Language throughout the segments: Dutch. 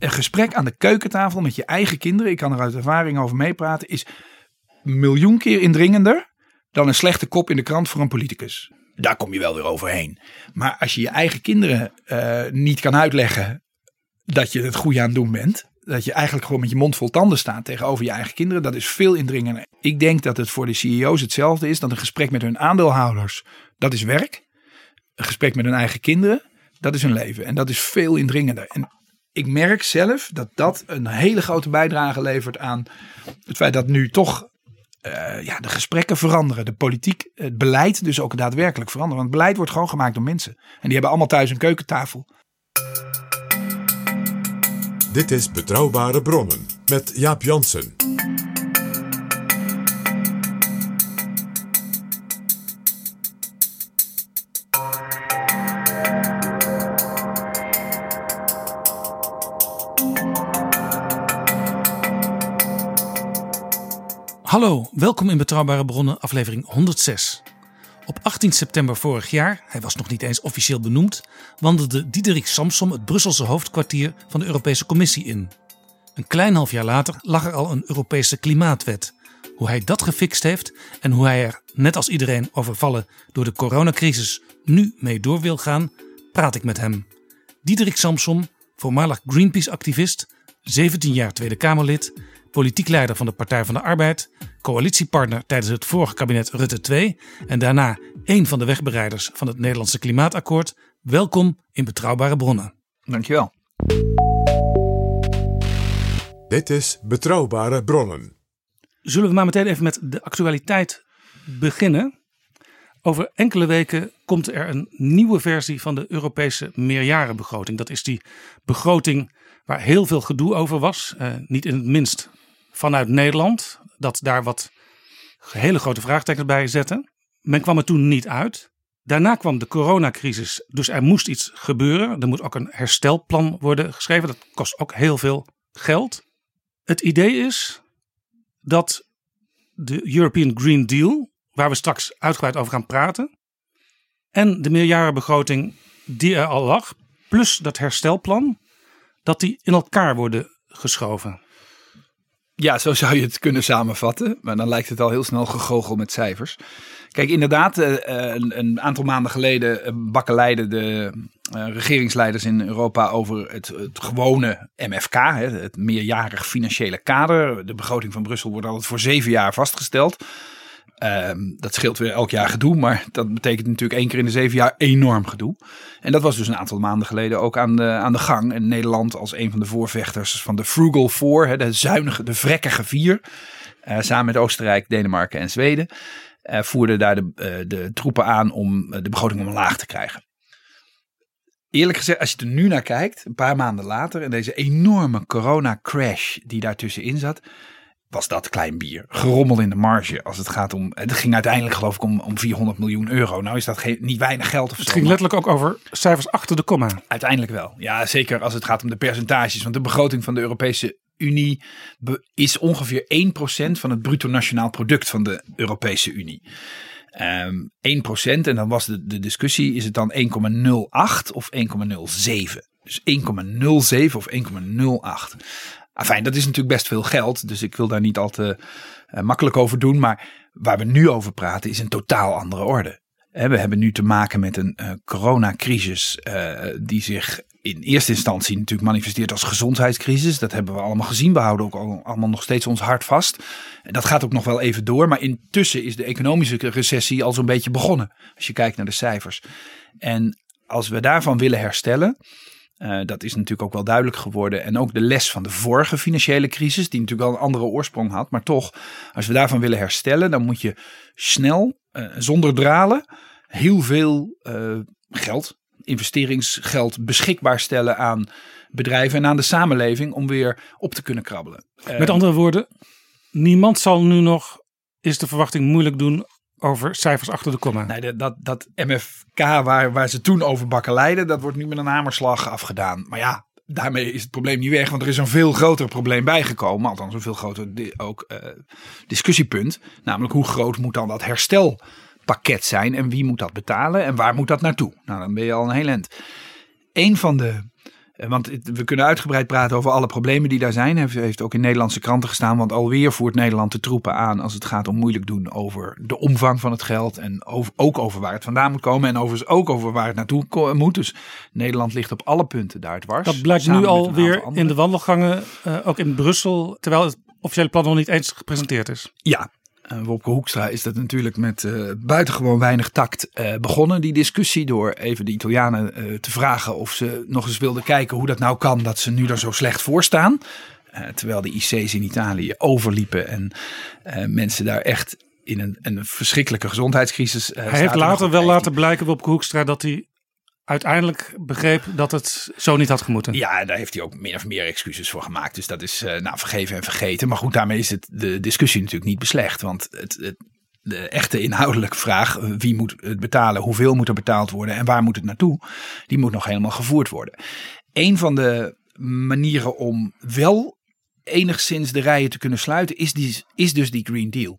Een gesprek aan de keukentafel met je eigen kinderen, ik kan er uit ervaring over meepraten, is miljoen keer indringender dan een slechte kop in de krant voor een politicus. Daar kom je wel weer overheen. Maar als je je eigen kinderen eh, niet kan uitleggen dat je het goede aan het doen bent, dat je eigenlijk gewoon met je mond vol tanden staat tegenover je eigen kinderen, dat is veel indringender. Ik denk dat het voor de CEO's hetzelfde is, dat een gesprek met hun aandeelhouders, dat is werk. Een gesprek met hun eigen kinderen, dat is hun leven. En dat is veel indringender. En ik merk zelf dat dat een hele grote bijdrage levert aan het feit dat nu toch eh, ja, de gesprekken veranderen. De politiek, het beleid dus ook daadwerkelijk veranderen. Want beleid wordt gewoon gemaakt door mensen. En die hebben allemaal thuis een keukentafel. Dit is Betrouwbare Bronnen met Jaap Jansen. Hallo, welkom in Betrouwbare Bronnen, aflevering 106. Op 18 september vorig jaar, hij was nog niet eens officieel benoemd, wandelde Diederik Samsom het Brusselse hoofdkwartier van de Europese Commissie in. Een klein half jaar later lag er al een Europese klimaatwet. Hoe hij dat gefixt heeft en hoe hij er, net als iedereen overvallen door de coronacrisis, nu mee door wil gaan, praat ik met hem. Diederik Samsom, voormalig Greenpeace-activist, 17 jaar Tweede Kamerlid, politiek leider van de Partij van de Arbeid, coalitiepartner tijdens het vorige kabinet Rutte 2 en daarna een van de wegbereiders van het Nederlandse Klimaatakkoord. Welkom in Betrouwbare Bronnen. Dankjewel. Dit is Betrouwbare Bronnen. Zullen we maar meteen even met de actualiteit beginnen? Over enkele weken komt er een nieuwe versie van de Europese meerjarenbegroting. Dat is die begroting waar heel veel gedoe over was. Eh, niet in het minst vanuit Nederland. Dat daar wat hele grote vraagtekens bij zetten. Men kwam er toen niet uit. Daarna kwam de coronacrisis, dus er moest iets gebeuren. Er moet ook een herstelplan worden geschreven. Dat kost ook heel veel geld. Het idee is dat de European Green Deal, waar we straks uitgebreid over gaan praten, en de meerjarenbegroting die er al lag, plus dat herstelplan, dat die in elkaar worden geschoven. Ja, zo zou je het kunnen samenvatten. Maar dan lijkt het al heel snel gegoochel met cijfers. Kijk, inderdaad, eh, eh, een, aantal maanden geleden eh, bakkeleiden de regeringsleiders in Europa over het, het gewone MFK, het meerjarig financiële kader. De begroting van Brussel wordt altijd voor zeven jaar vastgesteld. Ehm, dat scheelt weer elk jaar gedoe, maar dat betekent natuurlijk één keer in de zeven jaar enorm gedoe. En dat was dus een aantal maanden geleden ook aan de, aan de gang. En Nederland als een van de voorvechters van de Frugal Four, de zuinige, de vrekkige vier, eh, samen met Oostenrijk, Denemarken en Zweden, eh, voerden daar de, eh, de troepen aan om de begroting omlaag te krijgen. Eerlijk gezegd, als je er nu naar kijkt, een paar maanden later, en deze enorme corona-crash die daartussenin zat, was dat klein bier. Gerommel in de marge als het gaat om. Het ging uiteindelijk geloof ik om, om 400 miljoen euro. Nou is dat geen, niet weinig geld of zo. Het ging letterlijk ook over cijfers achter de komma. Uiteindelijk wel. Ja, zeker als het gaat om de percentages. Want de begroting van de Europese Unie is ongeveer 1% van het bruto nationaal product van de Europese Unie. Ehm 1% en dan was de, de discussie, is het dan 1,08 of 1,07? Dus 1,07 of 1,08. Afijn, dat is natuurlijk best veel geld, dus ik wil daar niet al te eh, makkelijk over doen. Maar waar we nu over praten is een totaal andere orde. We hebben nu te maken met een eh, coronacrisis eh, die zich in eerste instantie natuurlijk manifesteert als gezondheidscrisis. Dat hebben we allemaal gezien. We houden ook al- allemaal nog steeds ons hart vast. En dat gaat ook nog wel even door. Maar intussen is de economische recessie al zo'n beetje begonnen. Als je kijkt naar de cijfers. En als we daarvan willen herstellen. Eh, dat is natuurlijk ook wel duidelijk geworden. En ook de les van de vorige financiële crisis, die natuurlijk wel een andere oorsprong had. Maar toch, als we daarvan willen herstellen, dan moet je snel, eh, zonder dralen, heel veel eh, geld, investeringsgeld beschikbaar stellen aan bedrijven en aan de samenleving om weer op te kunnen krabbelen. Met andere woorden, niemand zal nu nog, is de verwachting, moeilijk doen over cijfers achter de komma. Nee, dat, dat, MFK waar, waar ze toen over bakken leiden, dat wordt nu met een hamerslag afgedaan. Maar ja, daarmee is het probleem niet weg, want er is een veel groter probleem bijgekomen. Althans, een veel groter ook, eh, discussiepunt. Namelijk, hoe groot moet dan dat herstelpakket zijn en wie moet dat betalen en waar moet dat naartoe? Nou, dan ben je al een heel eind. Een van de. Eh, Want we kunnen uitgebreid praten over alle problemen die daar zijn. Heeft, heeft ook in Nederlandse kranten gestaan. Want alweer voert Nederland de troepen aan als het gaat om moeilijk doen over de omvang van het geld. En over, ook over waar het vandaan moet komen. En overigens ook over waar het naartoe moet. Dus Nederland ligt op alle punten daar dwars. Dat blijkt nu alweer in de wandelgangen, eh, ook in Brussel, terwijl het officiële plan nog niet eens gepresenteerd is. Ja, eh, Wopke Hoekstra is dat natuurlijk met eh, buitengewoon weinig tact eh, begonnen, die discussie. Door even de Italianen te vragen of ze nog eens wilden kijken hoe dat nou kan dat ze nu er zo slecht voor staan. Terwijl de IC's in Italië overliepen en mensen daar echt in een, een verschrikkelijke gezondheidscrisis. Hij heeft later wel laten blijken, Wopke Hoekstra, dat hij uiteindelijk begreep dat het zo niet had gemoeten. Ja, daar heeft hij ook meer of meer excuses voor gemaakt. Dus dat is eh, nou vergeven en vergeten. Maar goed, daarmee is het de discussie natuurlijk niet beslecht. Want het, de echte inhoudelijke vraag, eh, wie moet het betalen, hoeveel moet er betaald worden en waar moet het naartoe, die moet nog helemaal gevoerd worden. Een van de manieren om wel enigszins de rijen te kunnen sluiten, is, die, is dus die Green Deal.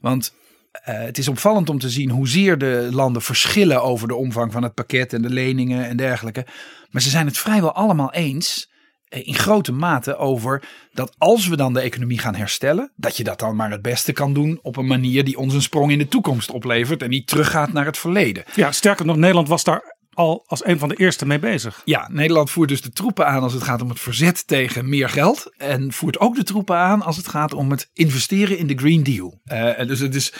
Want eh, het is opvallend om te zien hoezeer de landen verschillen over de omvang van het pakket en de leningen en dergelijke. Maar ze zijn het vrijwel allemaal eens eh, in grote mate over dat als we dan de economie gaan herstellen, dat je dat dan maar het beste kan doen op een manier die ons een sprong in de toekomst oplevert en niet teruggaat naar het verleden. Ja, sterker nog, Nederland was daar al als een van de eerste mee bezig. Ja, Nederland voert dus de troepen aan als het gaat om het verzet tegen meer geld. En voert ook de troepen aan als het gaat om het investeren in de Green Deal. En dus het is.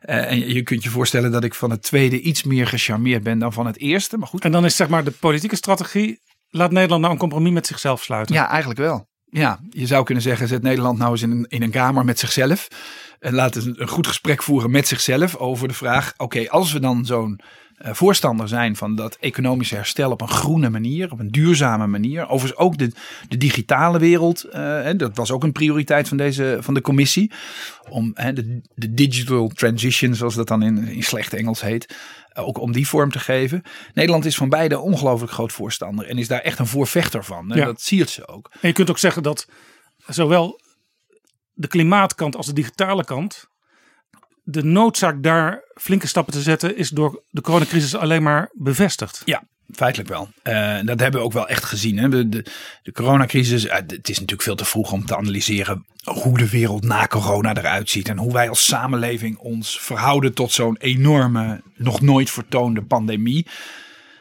eh, en je kunt je voorstellen dat ik van het tweede iets meer gecharmeerd ben dan van het eerste. Maar goed. En dan is zeg maar de politieke strategie, laat Nederland nou een compromis met zichzelf sluiten. Ja, eigenlijk wel. Ja, je zou kunnen zeggen, zet Nederland nou eens in een, in een kamer met zichzelf. En laat een, een goed gesprek voeren met zichzelf over de vraag: oké, als we dan zo'n voorstander zijn van dat economische herstel op een groene manier, op een duurzame manier. Overigens ook de, de digitale wereld, eh, hè, dat was ook een prioriteit van, deze, van de commissie. Om hè, de, de digital transition, zoals dat dan in, in slecht Engels heet, eh, ook om die vorm te geven. Nederland is van beide ongelooflijk groot voorstander en is daar echt een voorvechter van. En Ja. dat siert ze ook. En je kunt ook zeggen dat zowel de klimaatkant als de digitale kant. De noodzaak daar flinke stappen te zetten is door de coronacrisis alleen maar bevestigd. Ja, feitelijk wel. Eh, dat hebben we ook wel echt gezien. Hè. De, de, coronacrisis, eh, het is natuurlijk veel te vroeg om te analyseren hoe de wereld na corona eruit ziet. En hoe wij als samenleving ons verhouden tot zo'n enorme, nog nooit vertoonde pandemie.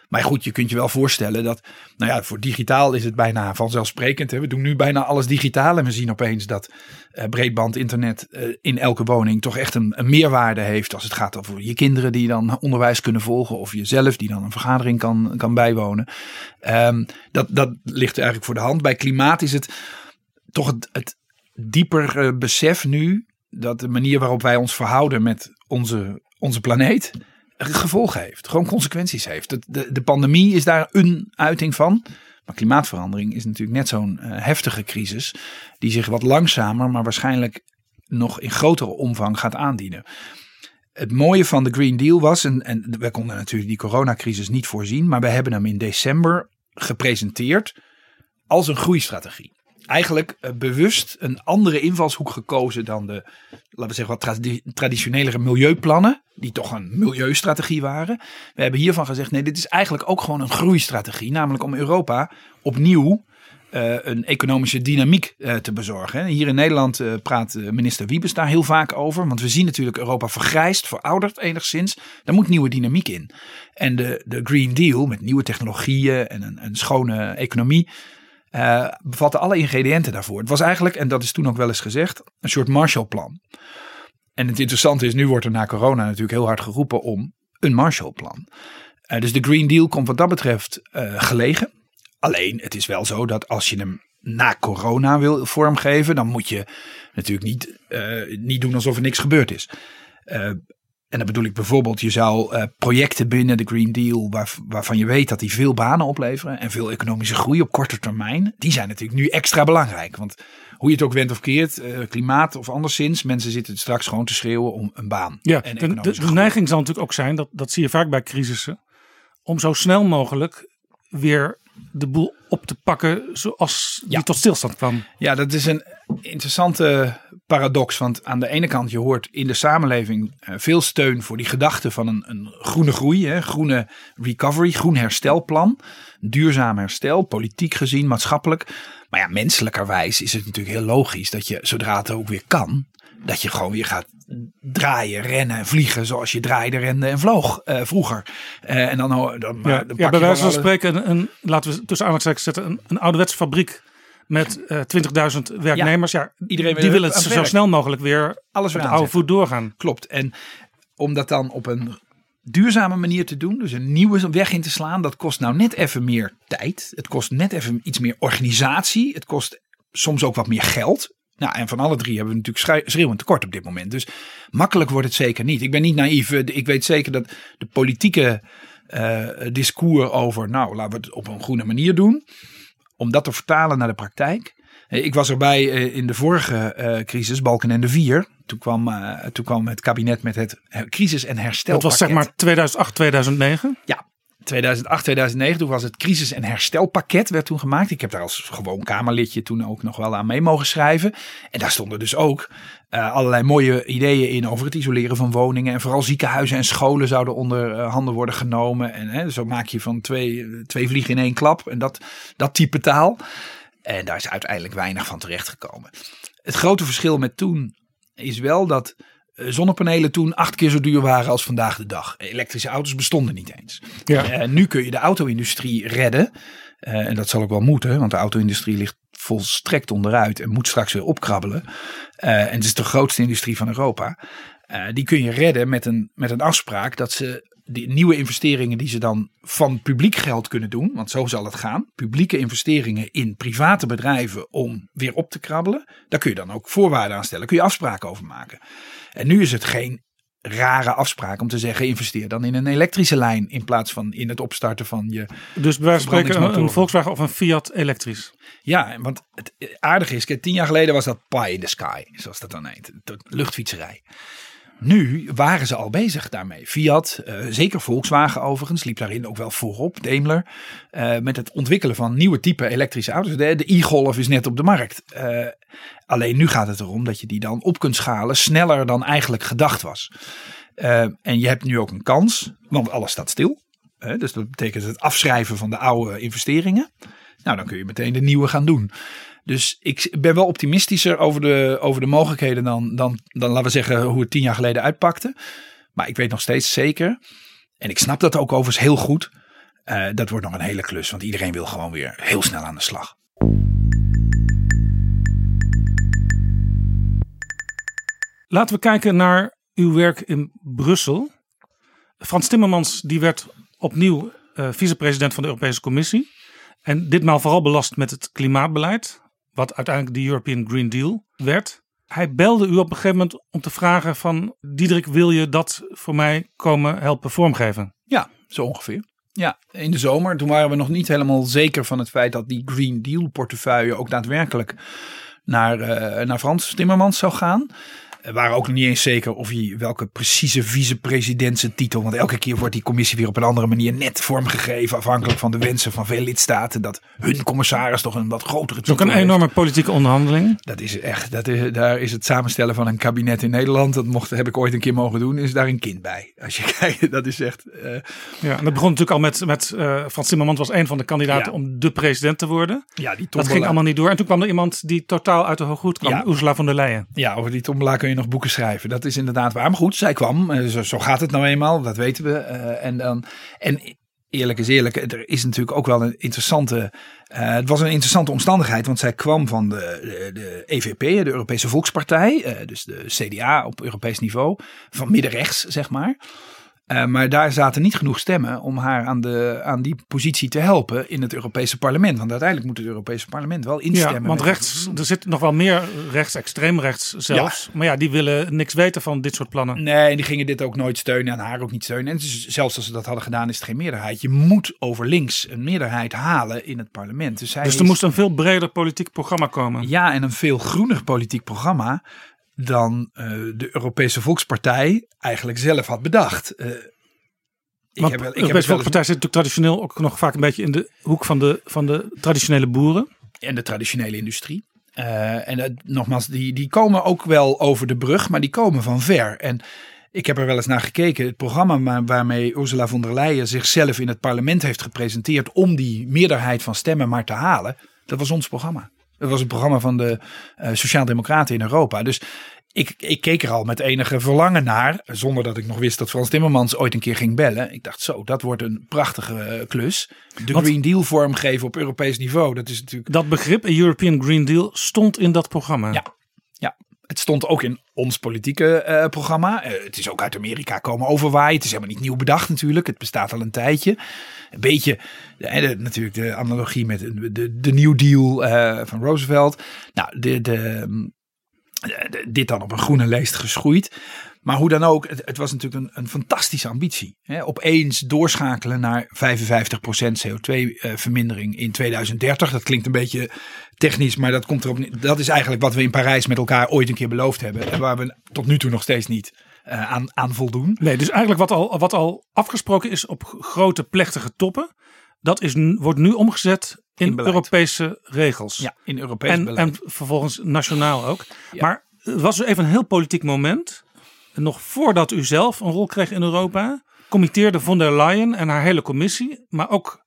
Maar goed, je kunt je wel voorstellen dat, nou ja, voor digitaal is het bijna vanzelfsprekend. Hè. We doen nu bijna alles digitaal en we zien opeens dat eh, breedband internet eh, in elke woning toch echt een, een meerwaarde heeft. Als het gaat over je kinderen die dan onderwijs kunnen volgen of jezelf die dan een vergadering kan, kan bijwonen. Ehm, dat, dat ligt eigenlijk voor de hand. Bij klimaat is het toch het, het dieper eh, besef nu dat de manier waarop wij ons verhouden met onze, onze planeet gevolgen heeft. Gewoon consequenties heeft. De, de, de pandemie is daar een uiting van. Maar klimaatverandering is natuurlijk net zo'n eh, heftige crisis. Die zich wat langzamer, maar waarschijnlijk nog in grotere omvang gaat aandienen. Het mooie van de Green Deal was, en, en we konden natuurlijk die coronacrisis niet voorzien. Maar we hebben hem in december gepresenteerd als een groeistrategie. Eigenlijk eh, bewust een andere invalshoek gekozen dan de, laten we zeggen, wat tradi- traditionelere milieuplannen, die toch een milieustrategie waren. We hebben hiervan gezegd, nee, dit is eigenlijk ook gewoon een groeistrategie, namelijk om Europa opnieuw eh, een economische dynamiek eh, te bezorgen. Hier in Nederland praat minister Wiebes daar heel vaak over. Want we zien natuurlijk Europa vergrijst, verouderd enigszins. Daar moet nieuwe dynamiek in. En de, de Green Deal met nieuwe technologieën en een, een schone economie eh bevatte alle ingrediënten daarvoor. Het was eigenlijk, en dat is toen ook wel eens gezegd, een soort Marshallplan. En het interessante is, nu wordt er na corona natuurlijk heel hard geroepen om een Marshallplan. Eh, dus de Green Deal komt wat dat betreft eh, gelegen. Alleen, het is wel zo dat als je hem na corona wil vormgeven, dan moet je natuurlijk niet, niet doen alsof er niks gebeurd is. En dan bedoel ik bijvoorbeeld, je zou eh, projecten binnen de Green Deal, waar, waarvan je weet dat die veel banen opleveren en veel economische groei op korte termijn, die zijn natuurlijk nu extra belangrijk. Want hoe je het ook went of keert, eh, klimaat of anderszins, mensen zitten straks gewoon te schreeuwen om een baan. Ja, en de, neiging zal natuurlijk ook zijn, dat, dat zie je vaak bij crisissen, om zo snel mogelijk weer de boel op te pakken zoals die Ja. tot stilstand kwam. Ja, dat is een interessante paradox. Want aan de ene kant, je hoort in de samenleving eh, veel steun voor die gedachte van een, een groene groei, hè, groene recovery, groen herstelplan. Duurzaam herstel, politiek gezien, maatschappelijk. Maar ja, menselijkerwijs is het natuurlijk heel logisch dat je, zodra het ook weer kan, dat je gewoon weer gaat draaien, rennen, vliegen zoals je draaide, rende en vloog eh, vroeger. Eh, en dan, dan, dan, Ja, dan ja, bij wijze van spreken, een, een, laten we tussen aanhalingstekens zetten, een, een ouderwetse fabriek met eh 20.000 werknemers. Ja, Iedereen wil die willen het zo werk. snel mogelijk weer Alles op weer de oude voet doorgaan. Klopt. En om dat dan op een duurzame manier te doen, dus een nieuwe weg in te slaan, dat kost nou net even meer tijd. Het kost net even iets meer organisatie. Het kost soms ook wat meer geld. Nou, en van alle drie hebben we natuurlijk schreeuwend tekort op dit moment. Dus makkelijk wordt het zeker niet. Ik ben niet naïef. Eh, Ik weet zeker dat de politieke eh, discours over, nou, laten we het op een groene manier doen. Om dat te vertalen naar de praktijk. Eh, Ik was erbij eh, in de vorige eh, crisis, Balkenende 4. Toen kwam, toen kwam het kabinet met het crisis- en herstel. Dat was zeg maar 2008, 2009. Ja, 2008, 2009, toen was het crisis- en herstelpakket werd toen gemaakt. Ik heb daar als gewoon Kamerlidje toen ook nog wel aan mee mogen schrijven. En daar stonden dus ook eh, allerlei mooie ideeën in over het isoleren van woningen. En vooral ziekenhuizen en scholen zouden onder eh, handen worden genomen. En hè, zo maak je van twee, twee vliegen in één klap. En dat, dat type taal. En daar is uiteindelijk weinig van terechtgekomen. Het grote verschil met toen is wel dat zonnepanelen toen acht keer zo duur waren als vandaag de dag. Elektrische auto's bestonden niet eens. Ja. Eh, nu kun je de auto-industrie redden. Eh, en dat zal ook wel moeten, want de auto-industrie ligt volstrekt onderuit en moet straks weer opkrabbelen. Eh, en het is de grootste industrie van Europa. Eh, die kun je redden met een, met een afspraak dat ze die nieuwe investeringen die ze dan van publiek geld kunnen doen, want zo zal het gaan. Publieke investeringen in private bedrijven om weer op te krabbelen. Daar kun je dan ook voorwaarden aan stellen. Kun je afspraken over maken. En nu is het geen rare afspraak om te zeggen investeer dan in een elektrische lijn in plaats van in het opstarten van je Dus bij wijze van spreken een. Volkswagen of een Fiat elektrisch. ja, want het aardige is, tien jaar geleden was dat pie in the sky, zoals dat dan heet. De luchtfietserij. Nu waren ze al bezig daarmee. Fiat, eh, zeker Volkswagen overigens, liep daarin ook wel voorop. Daimler, eh, met het ontwikkelen van nieuwe type elektrische auto's. De, e-Golf is net op de markt. Eh, alleen nu gaat het erom dat je die dan op kunt schalen sneller dan eigenlijk gedacht was. En je hebt nu ook een kans, want alles staat stil. Dus dat betekent het afschrijven van de oude investeringen. Nou, dan kun je meteen de nieuwe gaan doen. Dus ik ben wel optimistischer over de, over de mogelijkheden dan, dan, dan, laten we zeggen, hoe het tien jaar geleden uitpakte. Maar ik weet nog steeds zeker, en ik snap dat ook overigens heel goed, eh, dat wordt nog een hele klus. Want iedereen wil gewoon weer heel snel aan de slag. Laten we kijken naar uw werk in Brussel. Frans Timmermans die werd opnieuw eh, vicepresident van de Europese Commissie. En ditmaal vooral belast met het klimaatbeleid. Wat uiteindelijk de European Green Deal werd. Hij belde u op een gegeven moment om te vragen van... Diederik, wil je dat voor mij komen helpen vormgeven? Ja, zo ongeveer. Ja, in de zomer. Toen waren we nog niet helemaal zeker van het feit dat die Green Deal portefeuille ook daadwerkelijk naar, eh, naar Frans Timmermans zou gaan. We waren ook nog niet eens zeker of hij welke precieze vicepresidententitel. Want elke keer wordt die commissie weer op een andere manier net vormgegeven. Afhankelijk van de wensen van veel lidstaten. Dat hun commissaris toch een wat grotere is ook titel een heeft. enorme politieke onderhandeling. Dat is echt, dat is, daar is het samenstellen van een kabinet in Nederland. Dat mocht, heb ik ooit een keer mogen doen. Is daar een kind bij. Als je kijkt, dat is echt. eh, Ja, en dat begon natuurlijk al met, met eh, Frans Timmermans was een van de kandidaten Ja. om de president te worden. ja, die Dat tombola. ging allemaal niet door. En toen kwam er iemand die totaal uit de hooghoed kwam. Ja. Ursula von der Leyen. Ja, over die tombola kun je nog boeken schrijven. Dat is inderdaad waar. Maar goed, zij kwam. Eh, Zo, gaat het nou eenmaal. Dat weten we. Eh, en, dan, en eerlijk is eerlijk. Er is natuurlijk ook wel een interessante. eh, het was een interessante omstandigheid. Want zij kwam van de, de, EVP, de Europese Volkspartij. dus de CDA op Europees niveau. Van middenrechts, zeg maar. Eh, maar daar zaten niet genoeg stemmen om haar aan, de, aan die positie te helpen in het Europese parlement. Want uiteindelijk moet het Europese parlement wel instemmen. Ja, want rechts, er zit nog wel meer rechts, extreem rechts zelfs. Maar ja, die willen niks weten van dit soort plannen. Nee, die gingen dit ook nooit steunen en haar ook niet steunen. En is- zelfs als ze dat hadden gedaan, is het geen meerderheid. Je moet over links een meerderheid halen in het parlement. Dus, Dus er is- moest een veel breder politiek programma komen. Ja, en een veel groener politiek programma dan eh, de Europese Volkspartij eigenlijk zelf had bedacht. Eh, ik heb wel- de ik Europese eens- Volkspartij zit natuurlijk traditioneel ook nog vaak een beetje in de hoek van de, van de traditionele boeren. en de traditionele industrie. Eh, en nogmaals, die, die komen ook wel over de brug, maar die komen van ver. En ik heb er wel eens naar gekeken. Het programma waar- waarmee Ursula von der Leyen zichzelf in het parlement heeft gepresenteerd om die meerderheid van stemmen maar te halen, dat was ons programma. Dat was het programma van de eh Sociaaldemocraten in Europa. Dus ik, ik keek er al met enige verlangen naar, zonder dat ik nog wist dat Frans Timmermans ooit een keer ging bellen. Ik dacht zo, dat wordt een prachtige eh, klus. De Want- Green Deal vormgeven op Europees niveau, dat is natuurlijk Dat begrip, een European Green Deal, stond in dat programma. Ja. Het stond ook in ons politieke eh, programma. Eh, het is ook uit Amerika komen overwaaien. Het is helemaal niet nieuw bedacht natuurlijk. Het bestaat al een tijdje. Een beetje, eh, natuurlijk de analogie met de, de, New Deal van Roosevelt. Nou, mm, de- dit dan op een groene leest geschoeid. Maar hoe dan ook, het, het was natuurlijk een, een fantastische ambitie. Hè? Opeens doorschakelen naar 55% CO2-vermindering in 2030. Dat klinkt een beetje technisch, maar dat, komt erop, dat is eigenlijk wat we in Parijs met elkaar ooit een keer beloofd hebben. En waar we tot nu toe nog steeds niet eh, aan, aan voldoen. Nee, dus eigenlijk wat al, wat al afgesproken is op grote plechtige toppen, dat is, wordt nu omgezet in. Europese regels. Ja, in Europees en, beleid. en vervolgens nationaal ook. Maar het was dus even een heel politiek moment. En nog voordat u zelf een rol kreeg in Europa, committeerde von der Leyen en haar hele commissie, maar ook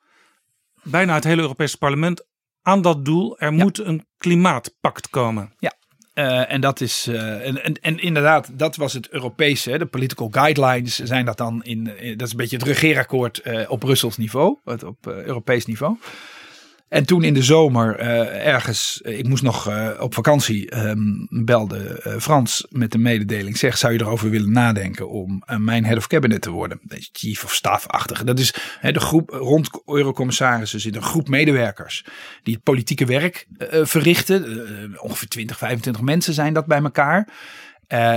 bijna het hele Europese parlement aan dat doel. Er moet een klimaatpact komen. Ja. Eh, en dat is eh, en, en, en inderdaad, dat was het Europese. hè, De political guidelines zijn dat dan in. in- dat is een beetje het regeerakkoord eh, op Brussels niveau, het op eh, Europees niveau. En toen in de zomer eh, ergens, eh, ik moest nog eh, op vakantie, ehm, belde Frans met de mededeling. Zeg, zou je erover willen nadenken om mijn head of cabinet te worden? Chief of staff-achtige. Dat is de groep rond eurocommissarissen zit een groep medewerkers die het politieke werk verrichten. Ongeveer 20, 25 mensen zijn dat bij elkaar.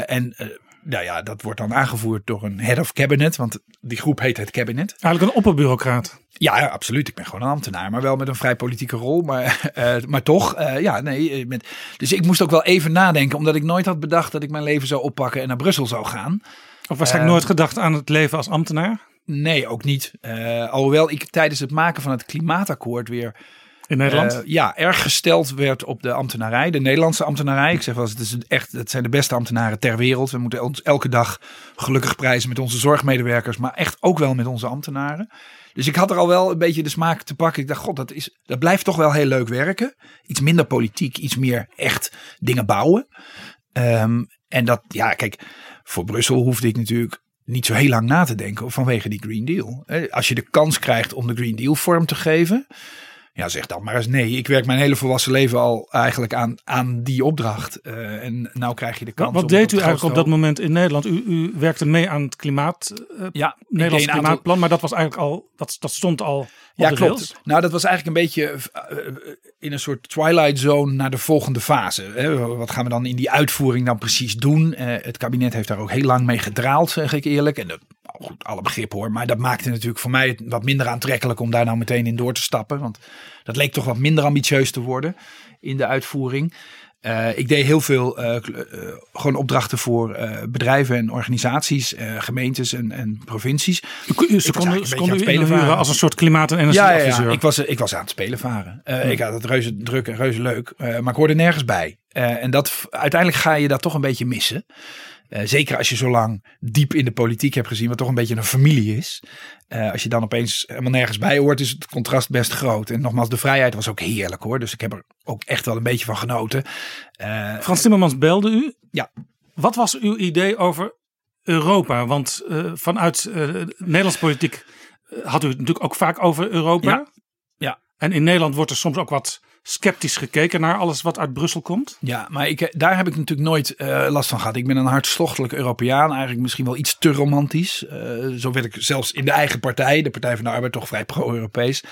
En nou ja, dat wordt dan aangevoerd door een head of cabinet, want die groep heet het cabinet. Eigenlijk een opperbureaucraat. Ja, ja, absoluut. Ik ben gewoon een ambtenaar, maar wel met een vrij politieke rol. Maar, eh, maar toch, eh, ja, nee. eh, Met, dus ik moest ook wel even nadenken, omdat ik nooit had bedacht dat ik mijn leven zou oppakken en naar Brussel zou gaan. Of waarschijnlijk nooit gedacht aan het leven als ambtenaar Nee, ook niet. Alhoewel ik tijdens het maken van het klimaatakkoord weer in Nederland. eh, ja, erg gesteld werd op de ambtenarij, de Nederlandse ambtenarij. Ik zeg wel het, is echt, het zijn de beste ambtenaren ter wereld. We moeten ons elke dag gelukkig prijzen met onze zorgmedewerkers, maar echt ook wel met onze ambtenaren. Dus ik had er al wel een beetje de smaak te pakken. Ik dacht, god, dat, is, dat blijft toch wel heel leuk werken. Iets minder politiek, iets meer echt dingen bouwen. Ehm, en dat, ja, kijk, voor Brussel hoefde ik natuurlijk niet zo heel lang na te denken vanwege die Green Deal. Eh, Als je de kans krijgt om de Green Deal vorm te geven, ja, zeg dan maar eens nee. Ik werk mijn hele volwassen leven al eigenlijk aan, aan die opdracht. Eh, en nou krijg je de kans. Wat, wat deed u eigenlijk op dat moment in Nederland? U, u werkte mee aan het klimaat, eh, Ja, Nederlands aantal- klimaatplan, maar dat was eigenlijk al, dat, dat stond al op Ja, klopt. rails. Nou, dat was eigenlijk een beetje eh, in een soort twilight zone naar de volgende fase. Hè. Wat gaan we dan in die uitvoering dan precies doen? Het kabinet heeft daar ook heel lang mee gedraald, zeg ik eerlijk. En dat, goed, alle begrip hoor. Maar dat maakte natuurlijk voor mij wat minder aantrekkelijk om daar nou meteen in door te stappen. Want dat leek toch wat minder ambitieus te worden in de uitvoering. Eh, ik deed heel veel eh, eh, gewoon opdrachten voor bedrijven en organisaties, gemeentes en, en provincies. Ze konden, eigenlijk ze konden u het spelen varen. als een soort klimaat- en Ja, ja, energieadviseur. ja. Ik, was, ik was aan het spelen varen. Ik had het reuze druk en reuze leuk, maar ik hoorde nergens bij. En dat, uiteindelijk ga je dat toch een beetje missen. Eh, zeker als je zo lang diep in de politiek hebt gezien, wat toch een beetje een familie is. Eh, als je dan opeens helemaal nergens bij hoort, is het contrast best groot. En nogmaals, de vrijheid was ook heerlijk hoor. Dus ik heb er ook echt wel een beetje van genoten. Eh, Frans Timmermans belde u. Ja. Wat was uw idee over Europa? Want vanuit de Nederlandse politiek had u het natuurlijk ook vaak over Europa. Ja. Ja. En in Nederland wordt er soms ook wat sceptisch gekeken naar alles wat uit Brussel komt. Ja, maar ik, daar heb ik natuurlijk nooit eh, last van gehad. Ik ben een hartstochtelijk Europeaan, eigenlijk misschien wel iets te romantisch. Eh, zo werd ik zelfs in de eigen partij, de Partij van de Arbeid, toch vrij pro-Europees.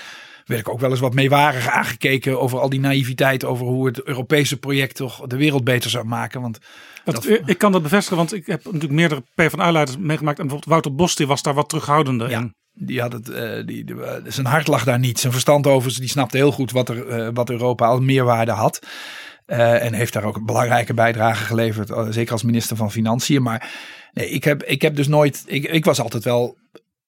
Werd ik ook wel eens wat meewarig aangekeken over al die naïviteit. Over hoe het Europese project toch de wereld beter zou maken. Want Dat, Dat- ik kan dat bevestigen, want ik heb natuurlijk meerdere PvdA-leiders meegemaakt. En bijvoorbeeld Wouter Bos die was daar wat terughoudender Ja. in. Die had het, eh, die, die- eh, zijn hart lag daar niet. Zijn verstand over, die snapte heel goed wat, er, eh, wat Europa als meerwaarde had. En heeft daar ook een belangrijke bijdrage geleverd, zeker als minister van Financiën. Maar nee, ik, heb, ik heb dus nooit, ik, ik was altijd wel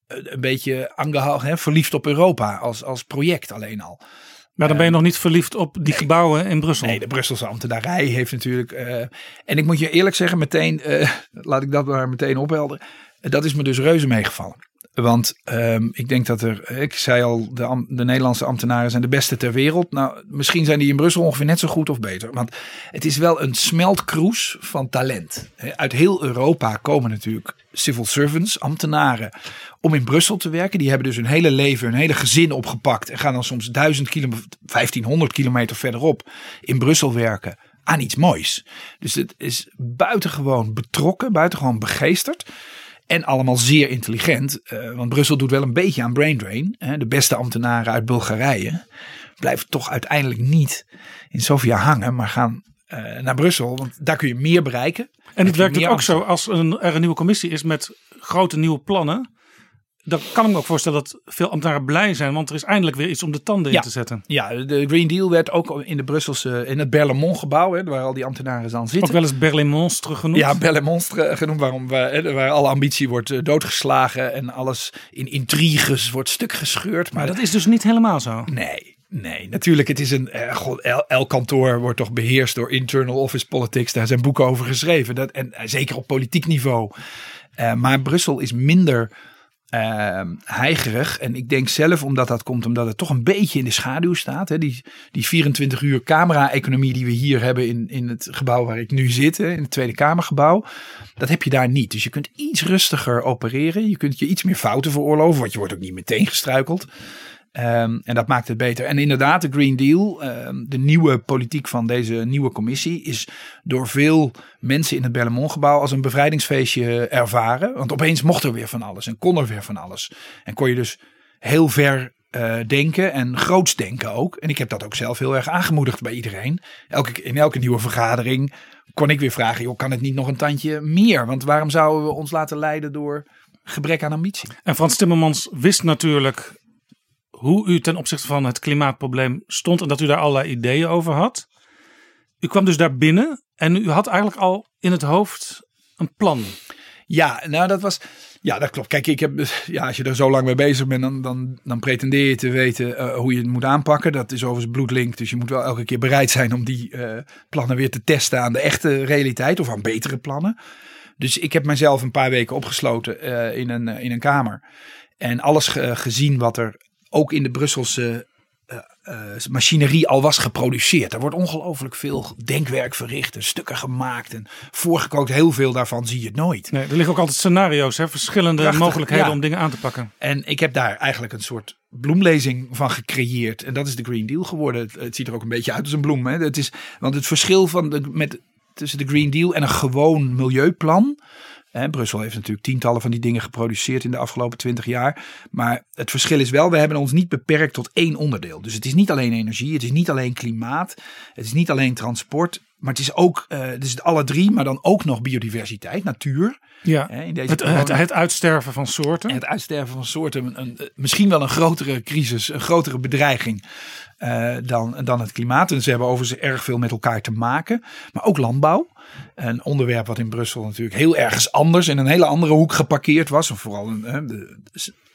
een beetje aangehouden, hè, verliefd op Europa als, als project alleen al. Maar dan ben je nog niet verliefd op die gebouwen in Brussel. Nee, de Brusselse ambtenarij heeft natuurlijk. en ik moet je eerlijk zeggen, meteen, laat ik dat maar meteen ophelderen. Dat is me dus reuze meegevallen. Want ehm, ik denk dat er, ik zei al, de, de Nederlandse ambtenaren zijn de beste ter wereld. Nou, misschien zijn die in Brussel ongeveer net zo goed of beter. Want het is wel een smeltkroes van talent. Uit heel Europa komen natuurlijk civil servants, ambtenaren, om in Brussel te werken. Die hebben dus hun hele leven, hun hele gezin opgepakt. En gaan dan soms 1000 kilometer, 1500 kilometer verderop in Brussel werken aan iets moois. Dus het is buitengewoon betrokken, buitengewoon begeesterd. En allemaal zeer intelligent. eh, want Brussel doet wel een beetje aan brain drain. Hè. De beste ambtenaren uit Bulgarije blijven toch uiteindelijk niet in Sofia hangen. Maar gaan eh, naar Brussel. Want daar kun je meer bereiken. en het werkt ook zo als een, er een nieuwe commissie is met grote nieuwe plannen. Dan kan ik me ook voorstellen dat veel ambtenaren blij zijn, want er is eindelijk weer iets om de tanden Ja. in te zetten. Ja, de Green Deal werd ook in de Brusselse, in het Berlemont gebouw, hè, waar al die ambtenaren dan zitten. Ook wel eens Berlin Monstre genoemd. Ja, Belle Monstre genoemd, waarom, waar, hè, waar alle ambitie wordt eh, doodgeslagen en alles in intriges wordt stuk gescheurd. Maar maar dat is dus niet helemaal zo. Nee, nee. Natuurlijk, het is een. eh, god, el, elk kantoor wordt toch beheerst door internal office politics. Daar zijn boeken over geschreven. Dat, en eh, zeker op politiek niveau. Eh, maar Brussel is minder eh, heigerig. En ik denk zelf, omdat dat komt, omdat het toch een beetje in de schaduw staat. Hè? Die, die 24 uur camera-economie die we hier hebben in, in het gebouw waar ik nu zit, hè, in het Tweede Kamergebouw. Dat heb je daar niet. Dus je kunt iets rustiger opereren. Je kunt je iets meer fouten veroorloven, want je wordt ook niet meteen gestruikeld. Ehm, en dat maakt het beter. En inderdaad, de Green Deal, ehm, de nieuwe politiek van deze nieuwe commissie, is door veel mensen in het Berlemont-gebouw als een bevrijdingsfeestje ervaren. Want opeens mocht er weer van alles en kon er weer van alles. En kon je dus heel ver eh, denken en groots denken ook. En ik heb dat ook zelf heel erg aangemoedigd bij iedereen. Elke, in elke nieuwe vergadering kon ik weer vragen, joh, kan het niet nog een tandje meer? Want waarom zouden we ons laten leiden door gebrek aan ambitie? En Frans Timmermans wist natuurlijk hoe u ten opzichte van het klimaatprobleem stond en dat u daar allerlei ideeën over had. U kwam dus daar binnen en u had eigenlijk al in het hoofd een plan. Ja, nou dat was. Ja, dat klopt. Kijk, ik heb, ja, als je er zo lang mee bezig bent, dan, dan, dan pretendeer je te weten eh, hoe je het moet aanpakken. Dat is overigens bloedlink. Dus je moet wel elke keer bereid zijn om die eh, plannen weer te testen aan de echte realiteit of aan betere plannen. Dus ik heb mezelf een paar weken opgesloten eh, in, een, in een kamer. En alles ge- gezien wat er ook in de Brusselse eh, eh, machinerie al was geproduceerd. Er wordt ongelooflijk veel denkwerk verricht en stukken gemaakt en voorgekookt. Heel veel daarvan zie je het nooit. Nee, er liggen ook altijd scenario's, hè, verschillende Prachtig, mogelijkheden ja. om dingen aan te pakken. En ik heb daar eigenlijk een soort bloemlezing van gecreëerd. En dat is de Green Deal geworden. Het, het ziet er ook een beetje uit als een bloem. Hè? Het is, want het verschil van de, met, tussen de Green Deal en een gewoon milieuplan. Brussel heeft natuurlijk tientallen van die dingen geproduceerd in de afgelopen twintig jaar. Maar het verschil is wel, we hebben ons niet beperkt tot één onderdeel. Dus het is niet alleen energie, het is niet alleen klimaat, het is niet alleen transport. Maar het is ook, eh het is alle drie, maar dan ook nog biodiversiteit, natuur. Ja. Hè, in deze Het, het, het uitsterven van soorten. en het uitsterven van soorten, een, een- misschien wel een grotere crisis, een grotere bedreiging eh, dan, dan het klimaat. En ze hebben overigens erg veel met elkaar te maken. Maar ook landbouw. Een onderwerp wat in Brussel natuurlijk heel ergens anders in een hele andere hoek geparkeerd was. En vooral eh, de,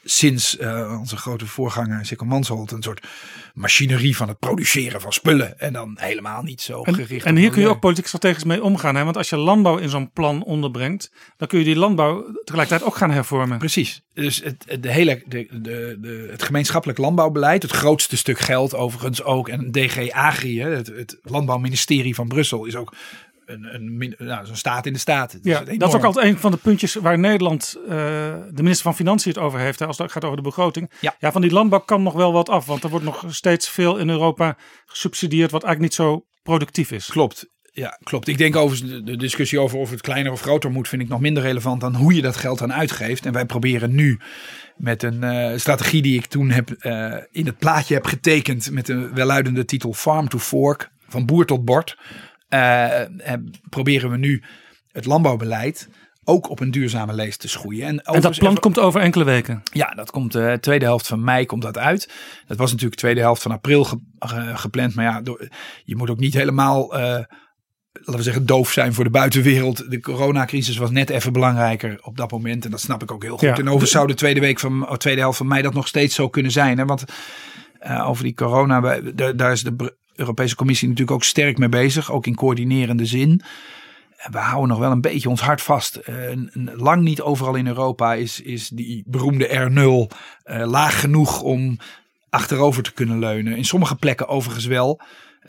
sinds uh, onze grote voorganger Sikkel Mansholt een soort machinerie van het produceren van spullen. En dan helemaal niet zo En, gericht en hier kun je ook politiek strategisch mee omgaan. Hè? Want als je landbouw in zo'n plan onderbrengt, dan kun je die landbouw tegelijkertijd ook gaan hervormen. Precies. Dus het, het- de hele, de, de, de, het gemeenschappelijk landbouwbeleid, het grootste stuk geld overigens ook. En DG Agri, het, het landbouwministerie van Brussel, is ook een, een, nou, zo'n staat in de staat. Het Ja, enorm. dat is ook altijd een van de puntjes waar Nederland, eh, de minister van Financiën het over heeft. Hè, als het gaat over de begroting. Ja. van die landbouw kan nog wel wat af. Want er wordt nog steeds veel in Europa gesubsidieerd wat eigenlijk niet zo productief is. Klopt. Ja, klopt. Ik denk overigens de, discussie over of het kleiner of groter moet, vind ik nog minder relevant dan hoe je dat geld dan uitgeeft. En wij proberen nu met een eh, strategie die ik toen heb, eh, in het plaatje heb getekend met de welluidende titel Farm to Fork, van boer tot bord, proberen we nu het landbouwbeleid ook op een duurzame lees te schoeien. En, En dat plan komt over enkele weken. ja, dat komt de tweede helft van mei komt dat uit. Dat was natuurlijk de tweede helft van april ge- ge- gepland. Maar ja, door, je moet ook niet helemaal, eh, laten we zeggen, doof zijn voor de buitenwereld. De coronacrisis was net even belangrijker op dat moment. En dat snap ik ook heel goed. Ja. En overigens zou de tweede, week van, tweede helft van mei dat nog steeds zo kunnen zijn. Hè? Want eh, over die corona, daar, daar is de Europese Commissie natuurlijk ook sterk mee bezig. Ook in coördinerende zin. We houden nog wel een beetje ons hart vast. Eh, lang niet overal in Europa is, is die beroemde R0 eh, laag genoeg om achterover te kunnen leunen. In sommige plekken overigens wel.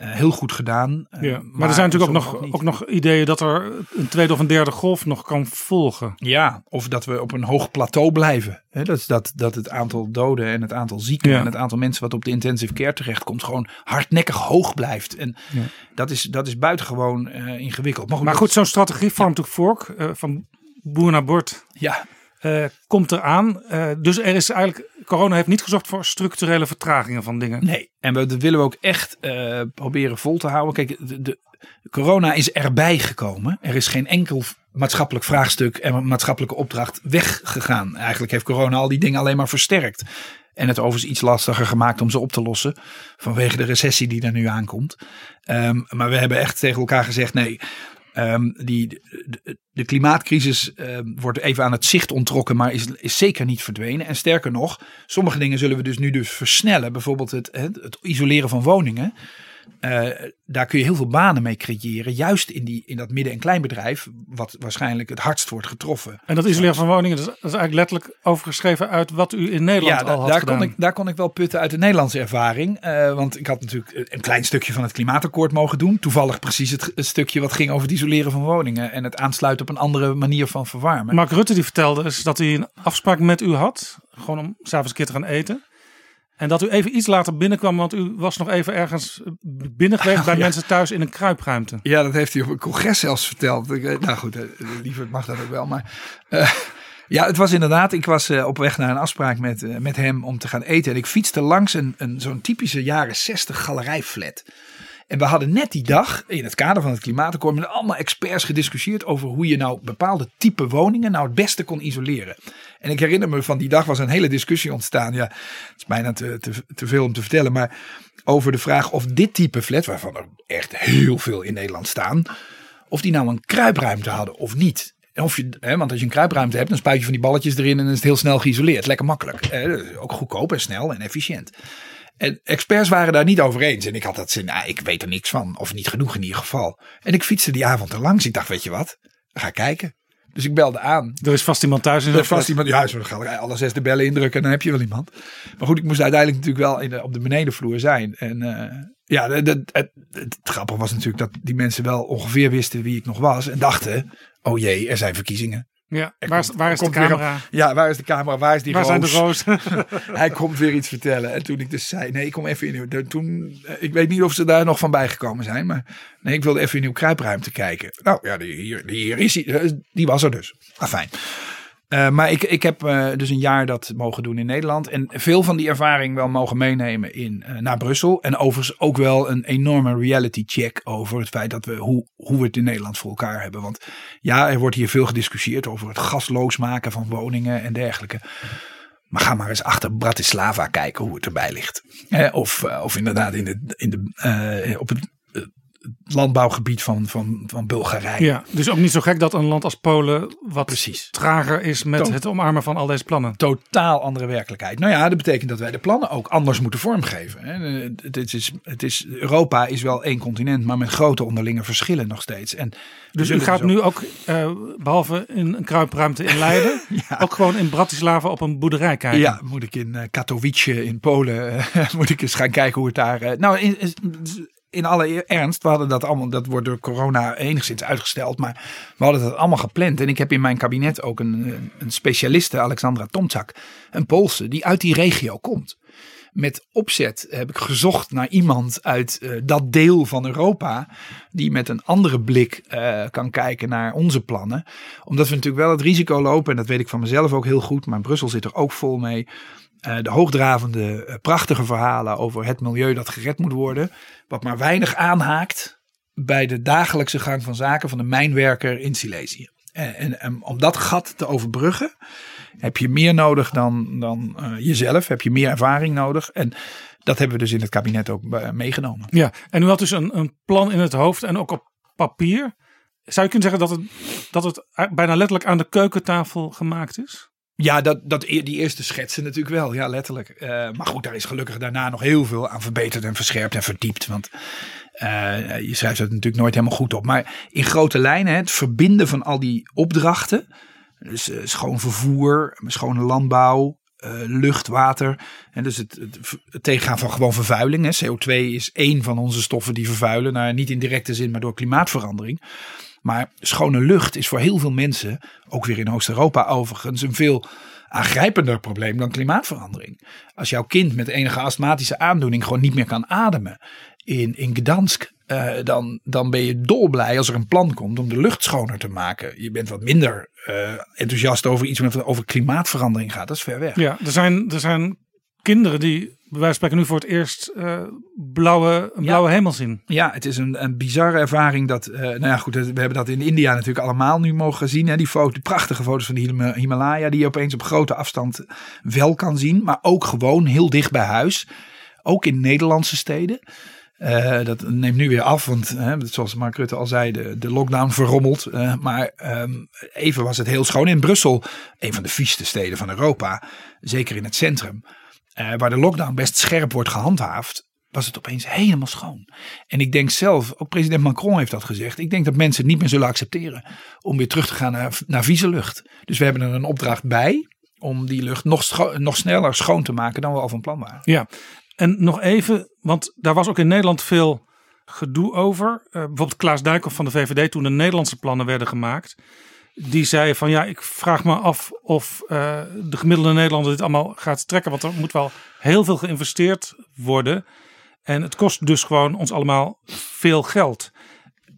Eh, heel goed gedaan. Eh, Ja. Maar, er zijn natuurlijk ook nog, ook nog ideeën dat er een tweede of een derde golf nog kan volgen. Ja, of dat we op een hoog plateau blijven. Hè, dat, is dat, dat het aantal doden en het aantal zieken Ja. en het aantal mensen wat op de intensive care terechtkomt gewoon hardnekkig hoog blijft. En Ja. dat, is, dat is buitengewoon eh, ingewikkeld. Maar goed, zo'n strategie Farm to Fork, eh, van boer naar bord, ja, eh, komt eraan. Eh, dus er is eigenlijk, corona heeft niet gezorgd voor structurele vertragingen van dingen. Nee, en we, willen we ook echt eh, proberen vol te houden. Kijk, de, de- corona is erbij gekomen. Er is geen enkel maatschappelijk vraagstuk en maatschappelijke opdracht weggegaan. Eigenlijk heeft corona al die dingen alleen maar versterkt. En het overigens iets lastiger gemaakt om ze op te lossen. Vanwege de recessie die er nu aankomt. Ehm, maar we hebben echt tegen elkaar gezegd: nee. Ehm, die, de, klimaatcrisis ehm, wordt even aan het zicht onttrokken, maar is, is zeker niet verdwenen. En sterker nog, sommige dingen zullen we dus nu dus versnellen. Bijvoorbeeld het, het isoleren van woningen. Eh, daar kun je heel veel banen mee creëren. Juist in, die, in dat midden- en kleinbedrijf, wat waarschijnlijk het hardst wordt getroffen. En dat isoleren van woningen, dat is, is eigenlijk letterlijk overgeschreven uit wat u in Nederland Ja, al had daar, gedaan. kon ik, daar kon ik wel putten uit de Nederlandse ervaring. Eh, want ik had natuurlijk een klein stukje van het klimaatakkoord mogen doen. Toevallig precies het, het stukje wat ging over het isoleren van woningen. En het aansluiten op een andere manier van verwarmen. Mark Rutte die vertelde dus dat hij een afspraak met u had. Gewoon om s'avonds een keer te gaan eten. En dat u even iets later binnenkwam, want u was nog even ergens binnen geweest bij Ja. mensen thuis in een kruipruimte. Ja, dat heeft hij op een congres zelfs verteld. Nou goed, eh, liever mag dat ook wel. Maar eh, ja, het was inderdaad. Ik was eh, op weg naar een afspraak met, met hem om te gaan eten. En ik fietste langs een, een, zo'n typische jaren 60 galerijflat. En we hadden net die dag in het kader van het klimaatakkoord met allemaal experts gediscussieerd over hoe je nou bepaalde type woningen nou het beste kon isoleren. En ik herinner me van die dag was een hele discussie ontstaan. Ja, het is bijna te, te, te veel om te vertellen, maar over de vraag of dit type flat, waarvan er echt heel veel in Nederland staan, of die nou een kruipruimte hadden of niet. Of je, hè, want als je een kruipruimte hebt, dan spuit je van die balletjes erin en dan is het heel snel geïsoleerd. Lekker makkelijk. Ook goedkoop en snel en efficiënt. En experts waren daar niet over eens. En ik had dat zin, nou, ik weet er niks van. Of niet genoeg in ieder geval. En ik fietste die avond er langs. Ik dacht, weet je wat? Ga kijken. Dus ik belde aan. Er is vast iemand thuis in Er is vast iemand, ja, zo ga ik alle zes de bellen indrukken en dan heb je wel iemand. Maar goed, ik moest uiteindelijk natuurlijk wel in de, op de benedenvloer zijn. En eh, ja, de- het, het grappige was natuurlijk dat die mensen wel ongeveer wisten wie ik nog was. En dachten, oh jee, er zijn verkiezingen. Ja, waar komt- waar is de camera? ja, waar is de camera? Waar is die Waar zijn de roos? rozen? Hij komt weer iets vertellen. En toen ik dus zei, nee, ik kom even in uw... Toen, eh, ik weet niet of ze daar nog van bijgekomen zijn. Maar nee, ik wilde even in uw kruipruimte kijken. Nou ja, die, hier, die, hier is hij. Eh, Die was er dus. Ah, fijn. Eh, maar ik, ik heb eh, dus een jaar dat mogen doen in Nederland. En veel van die ervaring wel mogen meenemen in, eh, naar Brussel. En overigens ook wel een enorme reality check over het feit dat we hoe, hoe we het in Nederland voor elkaar hebben. Want ja, er wordt hier veel gediscussieerd over het gasloos maken van woningen en dergelijke. Maar ga maar eens achter Bratislava kijken hoe het erbij ligt. Of, of inderdaad in de, in de, op het landbouwgebied van, van, van Bulgarije. Ja, dus ook niet zo gek dat een land als Polen wat Precies. trager is met het omarmen van al deze plannen. totaal andere werkelijkheid. Nou ja, dat betekent dat wij de plannen ook anders moeten vormgeven. hè. Eh, Het is, het is, Europa is wel één continent, maar met grote onderlinge verschillen nog steeds. En Dus u gaat nu ook, eh, behalve in een kruipruimte in Leiden, ook gewoon in Bratislava op een boerderij kijken. Ja, moet ik in eh, Katowice in Polen, moet ik eens gaan kijken hoe het daar... nou, in, in alle ernst, we hadden dat allemaal, dat wordt door corona enigszins uitgesteld, maar we hadden dat allemaal gepland. En ik heb in mijn kabinet ook een, een specialiste, Alexandra Tomczak, een Poolse, die uit die regio komt. Met opzet heb ik gezocht naar iemand uit eh, dat deel van Europa. die met een andere blik eh, kan kijken naar onze plannen. Omdat we natuurlijk wel het risico lopen, en dat weet ik van mezelf ook heel goed. maar Brussel zit er ook vol mee. Eh, de hoogdravende, eh, prachtige verhalen over het milieu dat gered moet worden. wat maar weinig aanhaakt bij de dagelijkse gang van zaken van de mijnwerker in Silesië. En, en, om dat gat te overbruggen heb je meer nodig dan, dan eh, jezelf. Heb je meer ervaring nodig. En dat hebben we dus in het kabinet ook meegenomen. Ja, en u had dus een, een plan in het hoofd en ook op papier. Zou je kunnen zeggen dat het, dat het bijna letterlijk aan de keukentafel gemaakt is? Ja, dat, dat, e- die eerste schetsen natuurlijk wel. Ja, letterlijk. Eh, maar goed, daar is gelukkig daarna nog heel veel aan verbeterd en verscherpt en verdiept. Want eh, je schrijft het natuurlijk nooit helemaal goed op. Maar in grote lijnen, het verbinden van al die opdrachten. Dus eh, schoon vervoer, schone landbouw, lucht, water. En dus het, het, het tegengaan van gewoon vervuiling. Hè. CO2 is één van onze stoffen die vervuilen. Nou, niet in directe zin, maar door klimaatverandering. Maar schone lucht is voor heel veel mensen, ook weer in Oost-Europa overigens, een veel aangrijpender probleem dan klimaatverandering. Als jouw kind met enige astmatische aandoening gewoon niet meer kan ademen in, in Gdansk, eh, dan, dan ben je dolblij als er een plan komt om de lucht schoner te maken. Je bent wat minder eh, enthousiast over iets wat over klimaatverandering gaat. Dat is ver weg. Ja, er zijn, er zijn kinderen die van spreken nu voor het eerst eh, blauwe, een Ja. blauwe hemel zien. Ja, het is een, een bizarre ervaring. Dat, eh, nou ja, goed, we hebben dat in India natuurlijk allemaal nu mogen zien. Hè? Die, foto, die prachtige foto's van de Hima- Himalaya, die je opeens op grote afstand wel kan zien. Maar ook gewoon heel dicht bij huis. Ook in Nederlandse steden. Eh, dat neemt nu weer af, want zoals Mark Rutte al zei, de, de lockdown verrommelt. Maar ehm, even was het heel schoon. In Brussel, een van de vieste steden van Europa, zeker in het centrum, eh, waar de lockdown best scherp wordt gehandhaafd, was het opeens helemaal schoon. En ik denk zelf, ook president Macron heeft dat gezegd. Ik denk dat mensen het niet meer zullen accepteren om weer terug te gaan naar, vieze lucht. Dus we hebben er een opdracht bij om die lucht nog, nog sneller schoon te maken dan we al van plan waren. Ja, en nog even, want daar was ook in Nederland veel gedoe over. Eh, bijvoorbeeld Klaas Dijkhoff van de VVD, toen de Nederlandse plannen werden gemaakt. Die zei van ja, ik vraag me af of eh, de gemiddelde Nederlander dit allemaal gaat trekken. Want er moet wel heel veel geïnvesteerd worden. En het kost dus gewoon ons allemaal veel geld.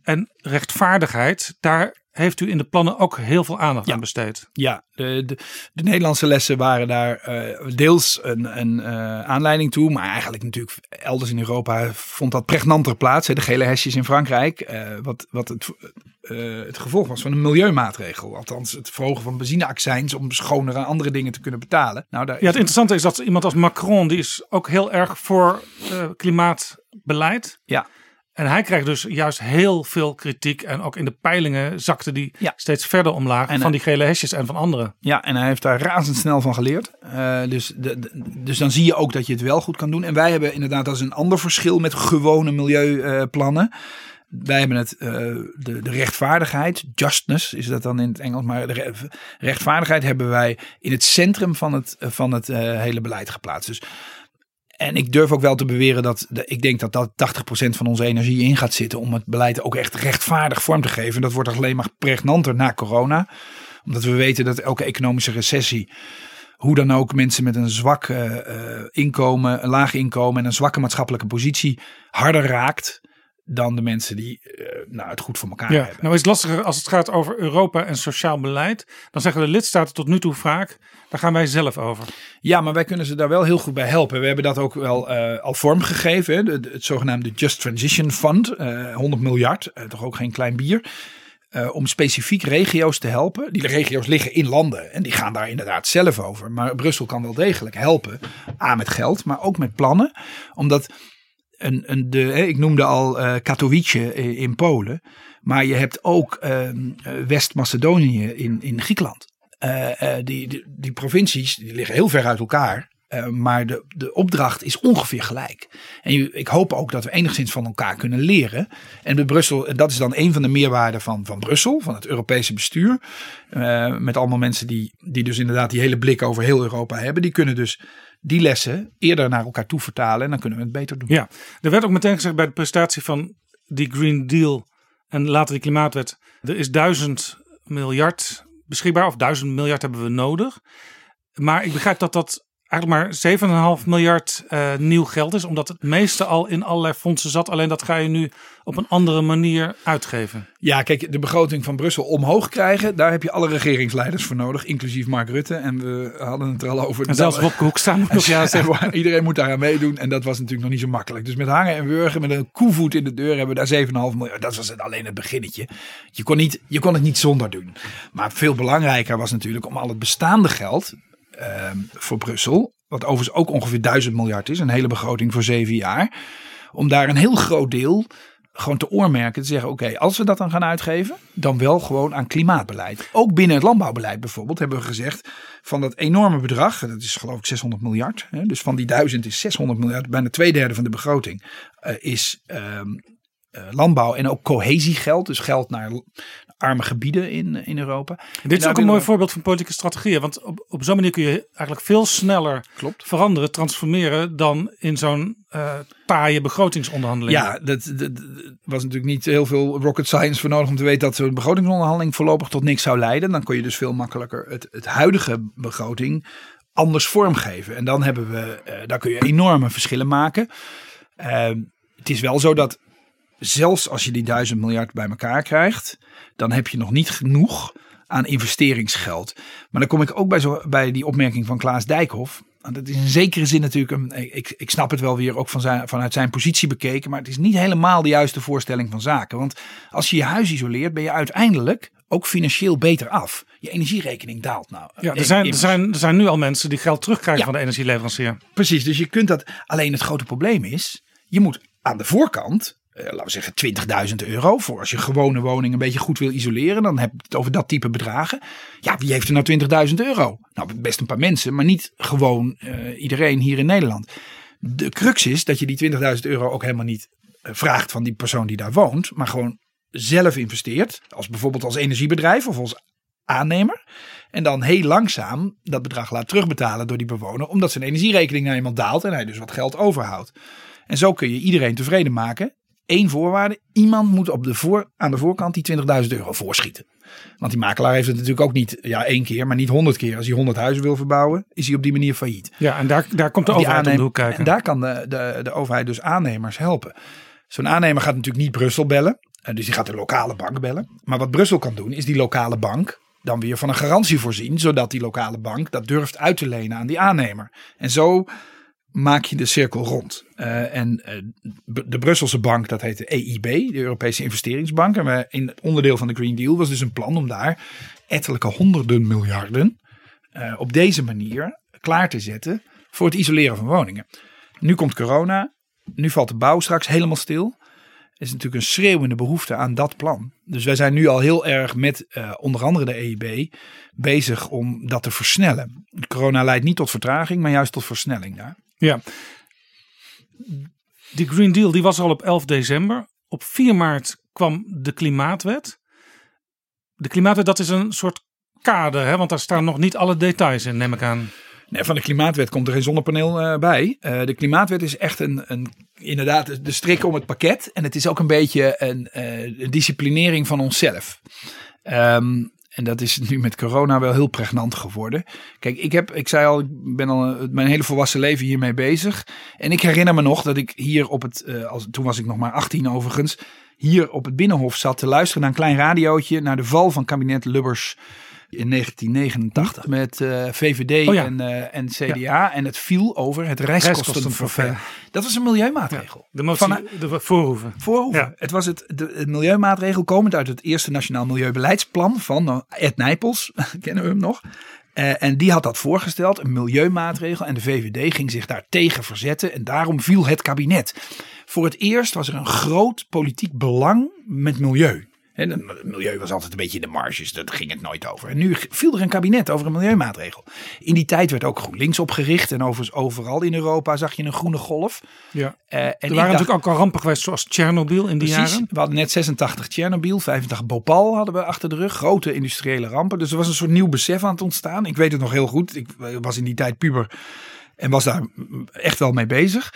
En rechtvaardigheid, daar heeft u in de plannen ook heel veel aandacht aan besteed. Ja, de, de, de Nederlandse lessen waren daar eh, deels een, een eh, aanleiding toe. Maar eigenlijk natuurlijk elders in Europa vond dat pregnanter plaats. Hè, de gele hesjes in Frankrijk. eh, wat wat het, het gevolg was van een milieumaatregel. Althans het verhogen van benzineaccijns om schonere en andere dingen te kunnen betalen. Nou, daar Ja, het interessante is dat iemand als Macron, die is ook heel erg voor klimaatbeleid. Ja. En hij krijgt dus juist heel veel kritiek. En ook in de peilingen zakte die Ja. steeds verder omlaag. En, van eh, die gele hesjes en van anderen. Ja, en hij heeft daar razendsnel van geleerd. Eh, dus, de, de- dus dan zie je ook dat je het wel goed kan doen. En wij hebben inderdaad, dat is een ander verschil met gewone milieuplannen. wij hebben het, eh, de, de rechtvaardigheid, justness is dat dan in het Engels, maar de re- rechtvaardigheid hebben wij in het centrum van het, van het hele beleid geplaatst. Dus en ik durf ook wel te beweren dat ik denk dat dat 80% van onze energie in gaat zitten om het beleid ook echt rechtvaardig vorm te geven. En dat wordt alleen maar pregnanter na corona. Omdat we weten dat elke economische recessie, hoe dan ook, mensen met een zwak eh, eh, inkomen, een laag inkomen en een zwakke maatschappelijke positie harder raakt dan de mensen die eh, nou, het goed voor elkaar Ja, hebben. nou is het lastiger als het gaat over Europa en sociaal beleid. Dan zeggen de lidstaten tot nu toe vaak, daar gaan wij zelf over. Ja, maar wij kunnen ze daar wel heel goed bij helpen. We hebben dat ook wel eh, al vormgegeven. Hè? De- de- het zogenaamde Just Transition Fund. eh 100 miljard, eh, toch ook geen klein bier. om specifiek regio's te helpen. Die regio's liggen in landen en die gaan daar inderdaad zelf over. Maar Brussel kan wel degelijk helpen. A met geld, maar ook met plannen. Omdat de, ik noemde al eh, Katowice in, Polen. Maar je hebt ook eh, West-Macedonië in, in Griekenland. Eh, eh, die, die, die provincies die liggen heel ver uit elkaar. Eh, maar de, de opdracht is ongeveer gelijk. En ik hoop ook dat we enigszins van elkaar kunnen leren. En Brussel, dat is dan een van de meerwaarden van, van Brussel, van het Europese bestuur. eh, met allemaal mensen die, die dus inderdaad die hele blik over heel Europa hebben. Die kunnen dus die lessen eerder naar elkaar toe vertalen. En dan kunnen we het beter doen. Ja, er werd ook meteen gezegd bij de presentatie van die Green Deal en later die klimaatwet. Er is duizend miljard beschikbaar, of duizend miljard hebben we nodig. Maar ik begrijp dat dat eigenlijk maar 7,5 miljard eh, nieuw geld is, omdat het meeste al in allerlei fondsen zat. Alleen dat ga je nu op een andere manier uitgeven. Ja, kijk, de begroting van Brussel omhoog krijgen, daar heb je alle regeringsleiders voor nodig, inclusief Mark Rutte. En we hadden het er al over. En zelfs Hoekstra moet nog ja zeggen. Iedereen moet daaraan meedoen en dat was natuurlijk nog niet zo makkelijk. Dus met hangen en wurgen, met een koevoet in de deur hebben we daar 7,5 miljard. Dat was het, alleen het beginnetje. Je kon, niet, je kon het niet zonder doen. Maar veel belangrijker was natuurlijk om al het bestaande geld ehm, voor Brussel, wat overigens ook ongeveer 1000 miljard is, een hele begroting voor zeven jaar, om daar een heel groot deel gewoon te oormerken. Te zeggen, oké, als we dat dan gaan uitgeven, dan wel gewoon aan klimaatbeleid. Ook binnen het landbouwbeleid bijvoorbeeld hebben we gezegd, van dat enorme bedrag, dat is geloof ik 600 miljard. Hè, dus van die duizend is 600 miljard, bijna twee derde van de begroting, eh, is ehm, eh, landbouw en ook cohesiegeld. Dus geld naar arme gebieden in, in Europa. Dit is En daar ook een mooi we- voorbeeld van politieke strategieën. Want op, op zo'n manier kun je eigenlijk veel sneller Klopt. veranderen, transformeren dan in zo'n taaie begrotingsonderhandeling. Ja, dat, dat, dat was natuurlijk niet heel veel rocket science voor nodig om te weten dat zo'n begrotingsonderhandeling voorlopig tot niks zou leiden. Dan kon je dus veel makkelijker het, het huidige begroting anders vormgeven. En dan hebben we, eh, daar kun je enorme verschillen maken. Ehm, het is wel zo dat zelfs als je die duizend miljard bij elkaar krijgt, dan heb je nog niet genoeg aan investeringsgeld. Maar dan kom ik ook bij, zo, bij die opmerking van Klaas Dijkhoff. Dat is in zekere zin natuurlijk, een, ik, ik snap het wel weer ook van zijn, vanuit zijn positie bekeken, maar het is niet helemaal de juiste voorstelling van zaken. Want als je je huis isoleert, ben je uiteindelijk ook financieel beter af. Je energierekening daalt nou. Ja, er, zijn, er, zijn, er zijn nu al mensen die geld terugkrijgen Ja. van de energieleverancier. Precies, dus je kunt dat. Alleen het grote probleem is, je moet aan de voorkant, eh, laten we zeggen 20.000 euro, voor als je gewone woning een beetje goed wil isoleren, dan heb je het over dat type bedragen. Ja, wie heeft er nou 20.000 euro? Nou, best een paar mensen, maar niet gewoon eh, iedereen hier in Nederland. De crux is dat je die 20.000 euro ook helemaal niet eh, vraagt van die persoon die daar woont, maar gewoon zelf investeert, als bijvoorbeeld als energiebedrijf of als aannemer. En dan heel langzaam dat bedrag laat terugbetalen door die bewoner. Omdat zijn energierekening nou eenmaal daalt en hij dus wat geld overhoudt. En zo kun je iedereen tevreden maken. Eén voorwaarde. Iemand moet op de voor, aan de voorkant die 20.000 euro voorschieten. Want die makelaar heeft het natuurlijk ook niet ja, één keer, maar niet honderd keer. Als hij 100 huizen wil verbouwen, is hij op die manier failliet. Ja, en daar, daar komt de Die overheid om de aannemer- hoek kijken. En daar kan de, de, de overheid dus aannemers helpen. Zo'n aannemer gaat natuurlijk niet Brussel bellen. eh, Dus die gaat de lokale bank bellen. Maar wat Brussel kan doen, is die lokale bank dan weer van een garantie voorzien. Zodat die lokale bank dat durft uit te lenen aan die aannemer. En zo maak je de cirkel rond. Eh, en eh, de Brusselse bank, dat heet de EIB, de Europese Investeringsbank. En we, in het onderdeel van de Green Deal was dus een plan om daar ettelijke honderden miljarden eh, op deze manier klaar te zetten voor het isoleren van woningen. Nu komt corona, nu valt de bouw straks helemaal stil. Er is natuurlijk een schreeuwende behoefte aan dat plan. Dus wij zijn nu al heel erg met onder andere de EIB bezig om dat te versnellen. Corona leidt niet tot vertraging, maar juist tot versnelling daar. Ja. Die Green Deal die was al op 11 december. Op 4 maart kwam de klimaatwet. De klimaatwet dat is een soort kader, hè? want daar staan nog niet alle details in, neem ik aan. Nee, van de klimaatwet komt er geen zonnepaneel eh, bij. Eh, de klimaatwet is echt een, een, inderdaad de strik om het pakket. En het is ook een beetje een, eh, disciplinering van onszelf. Ehm, en dat is nu met corona wel heel pregnant geworden. Kijk, ik heb, ik zei al, ik ben al eh, mijn hele volwassen leven hiermee bezig. En ik herinner me nog dat ik hier op het, eh, als, toen was ik nog maar 18 overigens, hier op het Binnenhof zat te luisteren naar een klein radiootje, naar de val van kabinet Lubbers in 1989 met eh, VVD Oh ja. en, eh, en CDA. En het viel over het. Reiskostenforfait. Dat was een milieumaatregel. De motie, Van, de voorhoeven. Voorhoeven. Het was het, de, het milieumaatregel komend uit het eerste Nationaal Milieubeleidsplan van nou, Ed Nijpels. Kennen we hem nog? Eh, en die had dat voorgesteld, een milieumaatregel. En de VVD ging zich daar tegen verzetten. En daarom viel het kabinet. Voor het eerst was er een groot politiek belang met milieu. En het milieu was altijd een beetje in de marges, daar ging het nooit over. En nu viel er een kabinet over een milieumaatregel. In die tijd werd ook GroenLinks opgericht. En overigens overal in Europa zag je een groene golf. Ja. Eh, en Er waren dacht- natuurlijk ook al rampen geweest zoals Tsjernobyl in die Precies. jaren. We hadden net 86 Tsjernobyl, 85 Bhopal hadden we achter de rug. Grote industriële rampen. Dus er was een soort nieuw besef aan het ontstaan. Ik weet het nog heel goed. Ik eh, was in die tijd puber en was daar mm, echt wel mee bezig.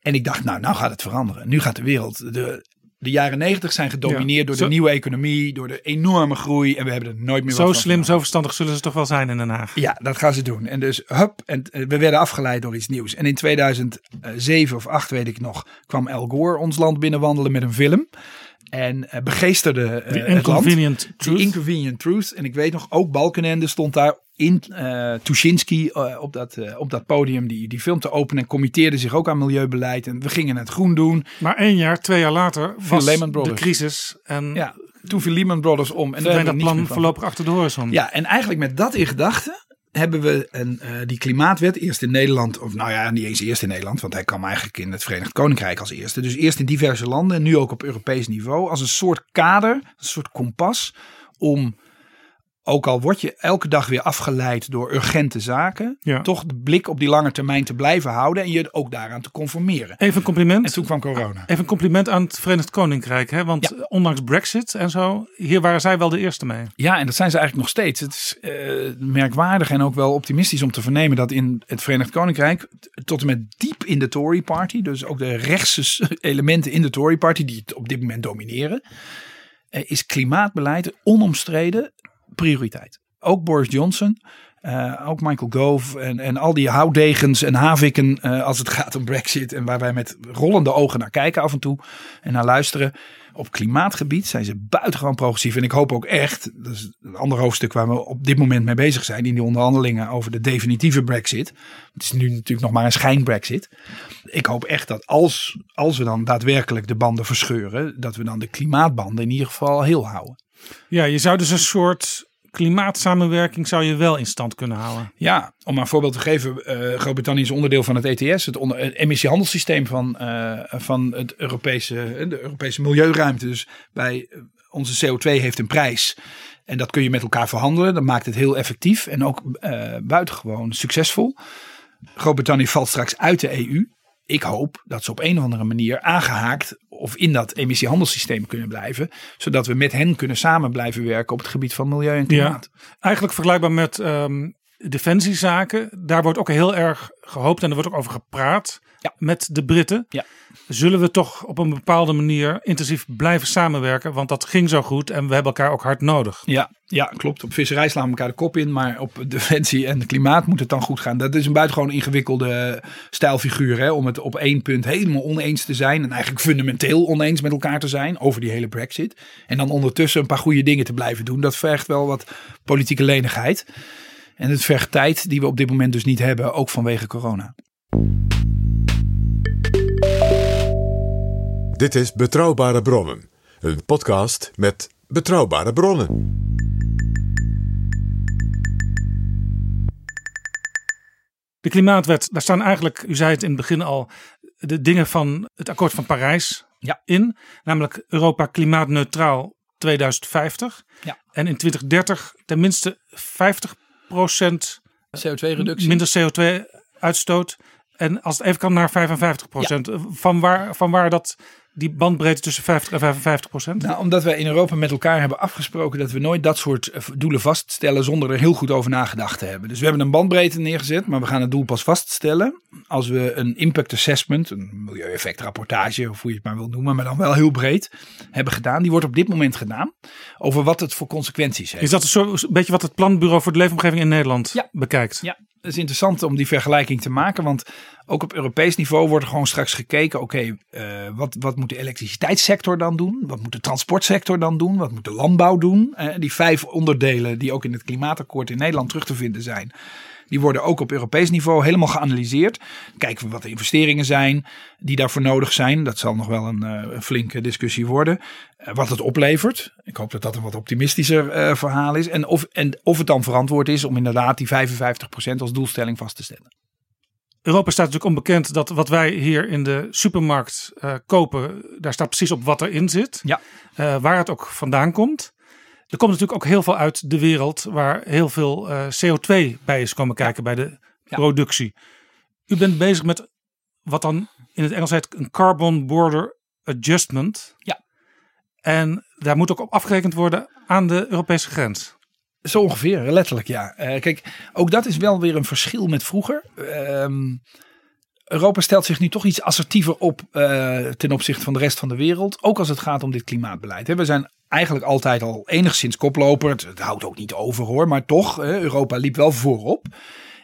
En ik dacht, nou, nou gaat het veranderen. Nu gaat de wereld... De, de jaren 90 zijn gedomineerd Ja, door zo- de nieuwe economie, door de enorme groei. En we hebben er nooit meer Zo van slim, zo verstandig zullen ze toch wel zijn in Den Haag. ja, dat gaan ze doen. En dus, hup, en eh, we werden afgeleid door iets nieuws. En in 2007 of 8 weet ik nog, kwam Al Gore ons land binnenwandelen met een film. En eh, begeesterde eh, The het land. Inconvenient Truth. The Inconvenient Truth. En ik weet nog, ook Balkenende stond daar in uh, Tuschinski uh, op, dat, uh, op dat podium die, die film te openen. En committeerde zich ook aan milieubeleid. En we gingen het groen doen. Maar één jaar, twee jaar later was Lehman de crisis. En Ja, toen viel Lehman Brothers om. En daar dat plan voorlopig achter de horizon. Ja, en eigenlijk met dat in gedachten hebben we een, uh, die klimaatwet eerst in Nederland, of nou ja, niet eens eerst in Nederland, want hij kwam eigenlijk in het Verenigd Koninkrijk als eerste. Dus eerst in diverse landen en nu ook op Europees niveau als een soort kader, een soort kompas om, ook al word je elke dag weer afgeleid door urgente zaken, Ja. toch de blik op die lange termijn te blijven houden en je ook daaraan te conformeren. Even een compliment. En toen kwam corona. Even een compliment aan het Verenigd Koninkrijk. Hè? Want Ja. ondanks Brexit en zo, hier waren zij wel de eerste mee. Ja, en dat zijn ze eigenlijk nog steeds. Het is eh, merkwaardig en ook wel optimistisch om te vernemen dat in het Verenigd Koninkrijk tot en met diep in de Tory Party, dus ook de rechtse elementen in de Tory Party die het op dit moment domineren, eh, is klimaatbeleid onomstreden prioriteit. Ook Boris Johnson. eh, ook Michael Gove en, en al die houtdegens en haviken eh, als het gaat om Brexit. En waar wij met rollende ogen naar kijken af en toe en naar luisteren. Op klimaatgebied zijn ze buitengewoon progressief. En ik hoop ook echt, dat is een ander hoofdstuk waar we op dit moment mee bezig zijn. In die onderhandelingen over de definitieve Brexit. Het is nu natuurlijk nog maar een schijn-Brexit. Ik hoop echt dat als, als we dan daadwerkelijk de banden verscheuren. Dat we dan de klimaatbanden in ieder geval heel houden. Ja, je zou dus een soort klimaatsamenwerking zou je wel in stand kunnen houden. Ja, om een voorbeeld te geven. eh, Groot-Brittannië is onderdeel van het ETS, het, emissiehandelssysteem van, eh, van het Europese, de Europese milieuruimte. Dus bij eh, onze CO2 heeft een prijs. En dat kun je met elkaar verhandelen. Dat maakt het heel effectief en ook eh, buitengewoon succesvol. Groot-Brittannië valt straks uit de EU. Ik hoop dat ze op een of andere manier aangehaakt of in dat emissiehandelssysteem kunnen blijven. Zodat we met hen kunnen samen blijven werken op het gebied van milieu en klimaat. Eigenlijk vergelijkbaar met ehm, defensiezaken. Daar wordt ook heel erg gehoopt en er wordt ook over gepraat Ja. met de Britten. Ja. Zullen we toch op een bepaalde manier intensief blijven samenwerken? Want dat ging zo goed en we hebben elkaar ook hard nodig. Ja, ja, klopt. Op visserij slaan we elkaar de kop in. Maar op defensie en klimaat moet het dan goed gaan. Dat is een buitengewoon ingewikkelde stijlfiguur. Hè, om het op één punt helemaal oneens te zijn. En eigenlijk fundamenteel oneens met elkaar te zijn. Over die hele brexit. En dan ondertussen een paar goede dingen te blijven doen. Dat vergt wel wat politieke lenigheid. En het vergt tijd die we op dit moment dus niet hebben. Ook vanwege corona. Dit is Betrouwbare Bronnen, een podcast met betrouwbare bronnen. De klimaatwet, daar staan eigenlijk, u zei het in het begin al, de dingen van het akkoord van Parijs Ja. in. Namelijk Europa klimaatneutraal 2050. Ja. En in 2030 tenminste 50 CO2-reductie. minder CO2-uitstoot. En als het even kan naar 55% Van, waar, van waar dat die bandbreedte tussen 50 en 55 procent? Nou, omdat wij in Europa met elkaar hebben afgesproken dat we nooit dat soort eh, doelen vaststellen zonder er heel goed over nagedacht te hebben. Dus we hebben een bandbreedte neergezet, maar we gaan het doel pas vaststellen als we een impact assessment, een milieueffectrapportage of hoe je het maar wil noemen, maar dan wel heel breed hebben gedaan. Die wordt op dit moment gedaan over wat het voor consequenties heeft. Is dat een, soort, een beetje wat het Planbureau voor de Leefomgeving in Nederland Ja. bekijkt? Ja, is interessant om die vergelijking te maken. Want ook op Europees niveau wordt er gewoon straks gekeken. Oké, eh, wat, wat moet de elektriciteitssector dan doen? Wat moet de transportsector dan doen? Wat moet de landbouw doen? Eh, die vijf onderdelen die ook in het klimaatakkoord in Nederland terug te vinden zijn. Die worden ook op Europees niveau helemaal geanalyseerd. Kijken we wat de investeringen zijn die daarvoor nodig zijn. Dat zal nog wel een, eh, flinke discussie worden. Wat het oplevert. Ik hoop dat dat een wat optimistischer verhaal is. En of, en of het dan verantwoord is om inderdaad die 55% als doelstelling vast te stellen. Europa staat natuurlijk onbekend dat wat wij hier in de supermarkt eh, kopen, daar staat precies op wat erin zit. Ja. Eh, waar het ook vandaan komt. Er komt natuurlijk ook heel veel uit de wereld waar heel veel eh, CO2 bij is komen kijken bij de Ja. productie. U bent bezig met wat dan in het Engels heet een carbon border adjustment. Ja. En daar moet ook op afgerekend worden aan de Europese grens. Zo ongeveer, letterlijk ja. Eh, kijk, ook dat is wel weer een verschil met vroeger. Ehm, Europa stelt zich nu toch iets assertiever op eh, ten opzichte van de rest van de wereld. Ook als het gaat om dit klimaatbeleid. We zijn eigenlijk altijd al enigszins koploper. Het, het houdt ook niet over hoor. Maar toch, Europa liep wel voorop.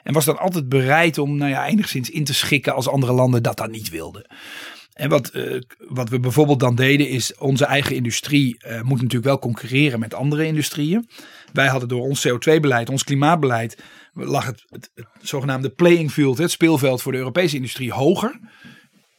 En was dan altijd bereid om nou ja, enigszins in te schikken als andere landen dat dan niet wilden. En wat, eh, wat we bijvoorbeeld dan deden is onze eigen industrie eh, moet natuurlijk wel concurreren met andere industrieën. Wij hadden door ons CO2-beleid, ons klimaatbeleid, lag het, het, het zogenaamde playing field, het speelveld voor de Europese industrie hoger.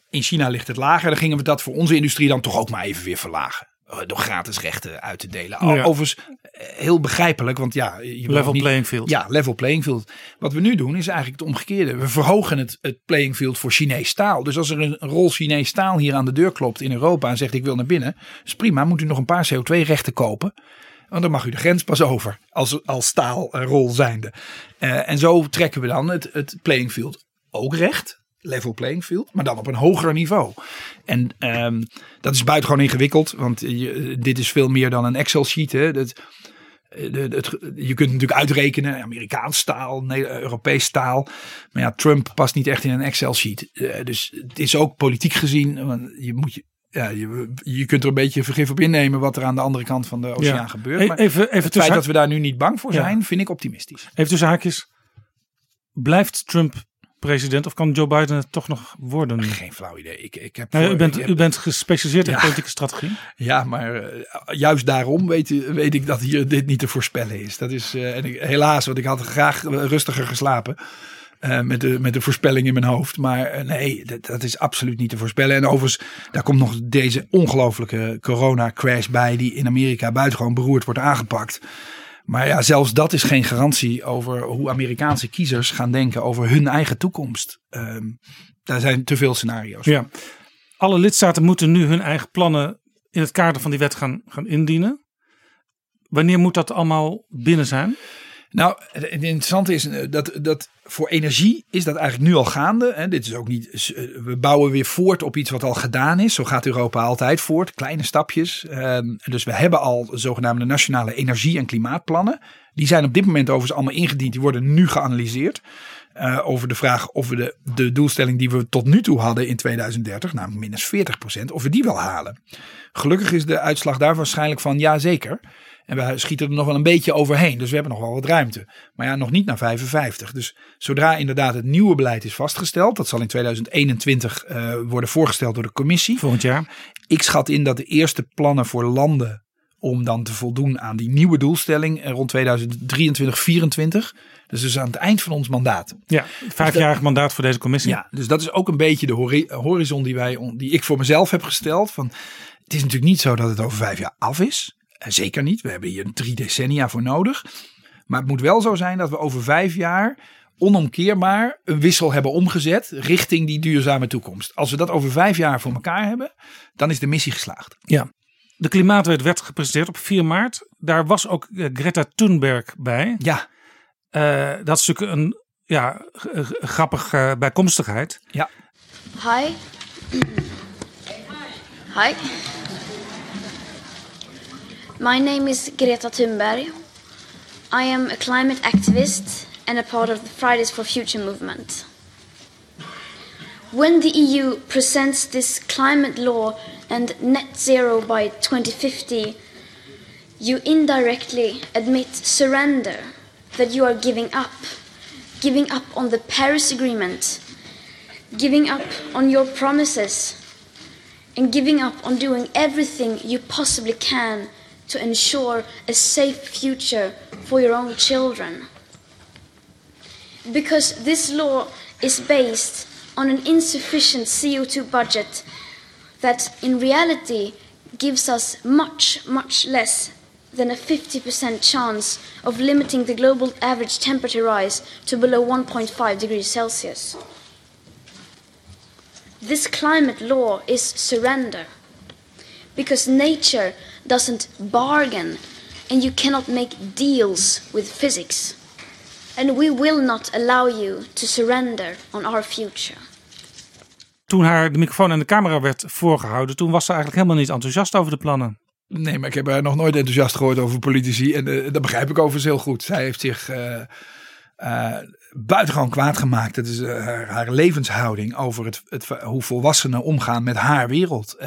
In China ligt het lager. Dan gingen we dat voor onze industrie dan toch ook maar even weer verlagen. Eh, Door gratis rechten uit te delen. Ja. Overigens eh, heel begrijpelijk, want ja, je Level niet- playing field. Ja, level playing field. Wat we nu doen is eigenlijk het omgekeerde. We verhogen het, het playing field voor Chinees staal. Dus als er een rol Chinees staal hier aan de deur klopt in Europa en zegt ik wil naar binnen, is prima. Moet u nog een paar CO2-rechten kopen. Want dan mag u de grens pas over als, als staalrol zijnde. Eh, en zo trekken we dan het, het playing field ook recht. Level playing field, maar dan op een hoger niveau. En ehm, dat is buitengewoon ingewikkeld, want je, dit is veel meer dan een Excel-sheet. Hè. Dat, eh, het- je kunt natuurlijk uitrekenen, Amerikaans staal, Ne- Europees staal. Maar ja, Trump past niet echt in een Excel-sheet. Eh, dus het is ook politiek gezien, want je moet je, ja, je, je kunt er een beetje vergif op innemen wat er aan de andere kant van de oceaan Ja. gebeurt. E- Maar even, even, het feit dat we daar nu niet bang voor Ja. zijn, vind ik optimistisch. even tussen haakjes. Blijft Trump president of kan Joe Biden het toch nog worden? Geen flauw idee. Ik, ik heb Nou, voor- u, bent, ik heb- u bent gespecialiseerd in Ja. politieke strategie. Ja, maar eh, juist daarom weet, weet ik dat hier dit niet te voorspellen is. Dat is eh, en ik, helaas, want ik had graag rustiger geslapen. eh, met, de, met de voorspelling in mijn hoofd. Maar nee, dat, dat is absoluut niet te voorspellen. En overigens, daar komt nog deze ongelofelijke corona-crash bij. Die in Amerika buitengewoon beroerd wordt aangepakt. Maar ja, zelfs dat is geen garantie over hoe Amerikaanse kiezers gaan denken over hun eigen toekomst. Ehm, daar zijn te veel scenario's. Ja. Alle lidstaten moeten nu hun eigen plannen in het kader van die wet gaan, gaan indienen. Wanneer moet dat allemaal binnen zijn? Nou, het het interessante is eh, dat, dat voor energie is dat eigenlijk nu al gaande. Hè. Dit is ook niet. eh, We bouwen weer voort op iets wat al gedaan is. Zo gaat Europa altijd voort, kleine stapjes. Ehm, dus we hebben al zogenaamde nationale energie- en klimaatplannen. Die zijn op dit moment overigens allemaal ingediend. Die worden nu geanalyseerd. eh, over de vraag of we de, de doelstelling die we tot nu toe hadden in 2030, namelijk minus 40%, of we die wel halen. Gelukkig is de uitslag daar waarschijnlijk van ja zeker. En we schieten er nog wel een beetje overheen. Dus we hebben nog wel wat ruimte. Maar ja, nog niet naar 55. Dus zodra inderdaad het nieuwe beleid is vastgesteld. Dat zal in 2021 eh, worden voorgesteld door de commissie. Volgend jaar? Ik schat in dat de eerste plannen voor landen om dan te voldoen aan die nieuwe doelstelling eh, rond 2023, 24. Dus dus aan het eind van ons mandaat. Ja, vijfjarig mandaat voor deze commissie. Ja, dus dat is ook een beetje de hori- horizon die, wij, die ik voor mezelf heb gesteld. Van, het is natuurlijk niet zo dat het over vijf jaar af is. En zeker niet. We hebben hier drie decennia voor nodig. Maar het moet wel zo zijn dat we over vijf jaar onomkeerbaar een wissel hebben omgezet richting die duurzame toekomst. Als we dat over vijf jaar voor elkaar hebben, dan is de missie geslaagd. Ja. De klimaatwet werd gepresenteerd op 4 maart. Daar was ook eh, Greta Thunberg bij. Ja, Eh, dat is natuurlijk een ja, grappige bijkomstigheid. ja. Hi. Hi. My name is Greta Thunberg. I am a climate activist and a part of the Fridays for Future movement. When the EU presents this climate law and net zero by 2050, you indirectly admit surrender, that you are giving up giving up on the Paris Agreement, giving up on your promises, and giving up on doing everything you possibly can to ensure a safe future for your own children. Because this law is based on an insufficient CO2 budget that in reality gives us much, much less than a 50% chance of limiting the global average temperature rise to below 1.5 degrees Celsius. This climate law is surrender because nature doesn't bargain and you cannot make deals with physics. And we will not allow you to surrender on our future. Toen haar de microfoon en de camera werd voorgehouden, toen was ze eigenlijk helemaal niet enthousiast over de plannen. Nee, maar ik heb haar nog nooit enthousiast gehoord over politici. En uh, dat begrijp ik overigens heel goed. Zij heeft zich uh, uh, buitengewoon kwaad gemaakt. Dat is haar, haar, levenshouding over het, het, hoe volwassenen omgaan met haar wereld.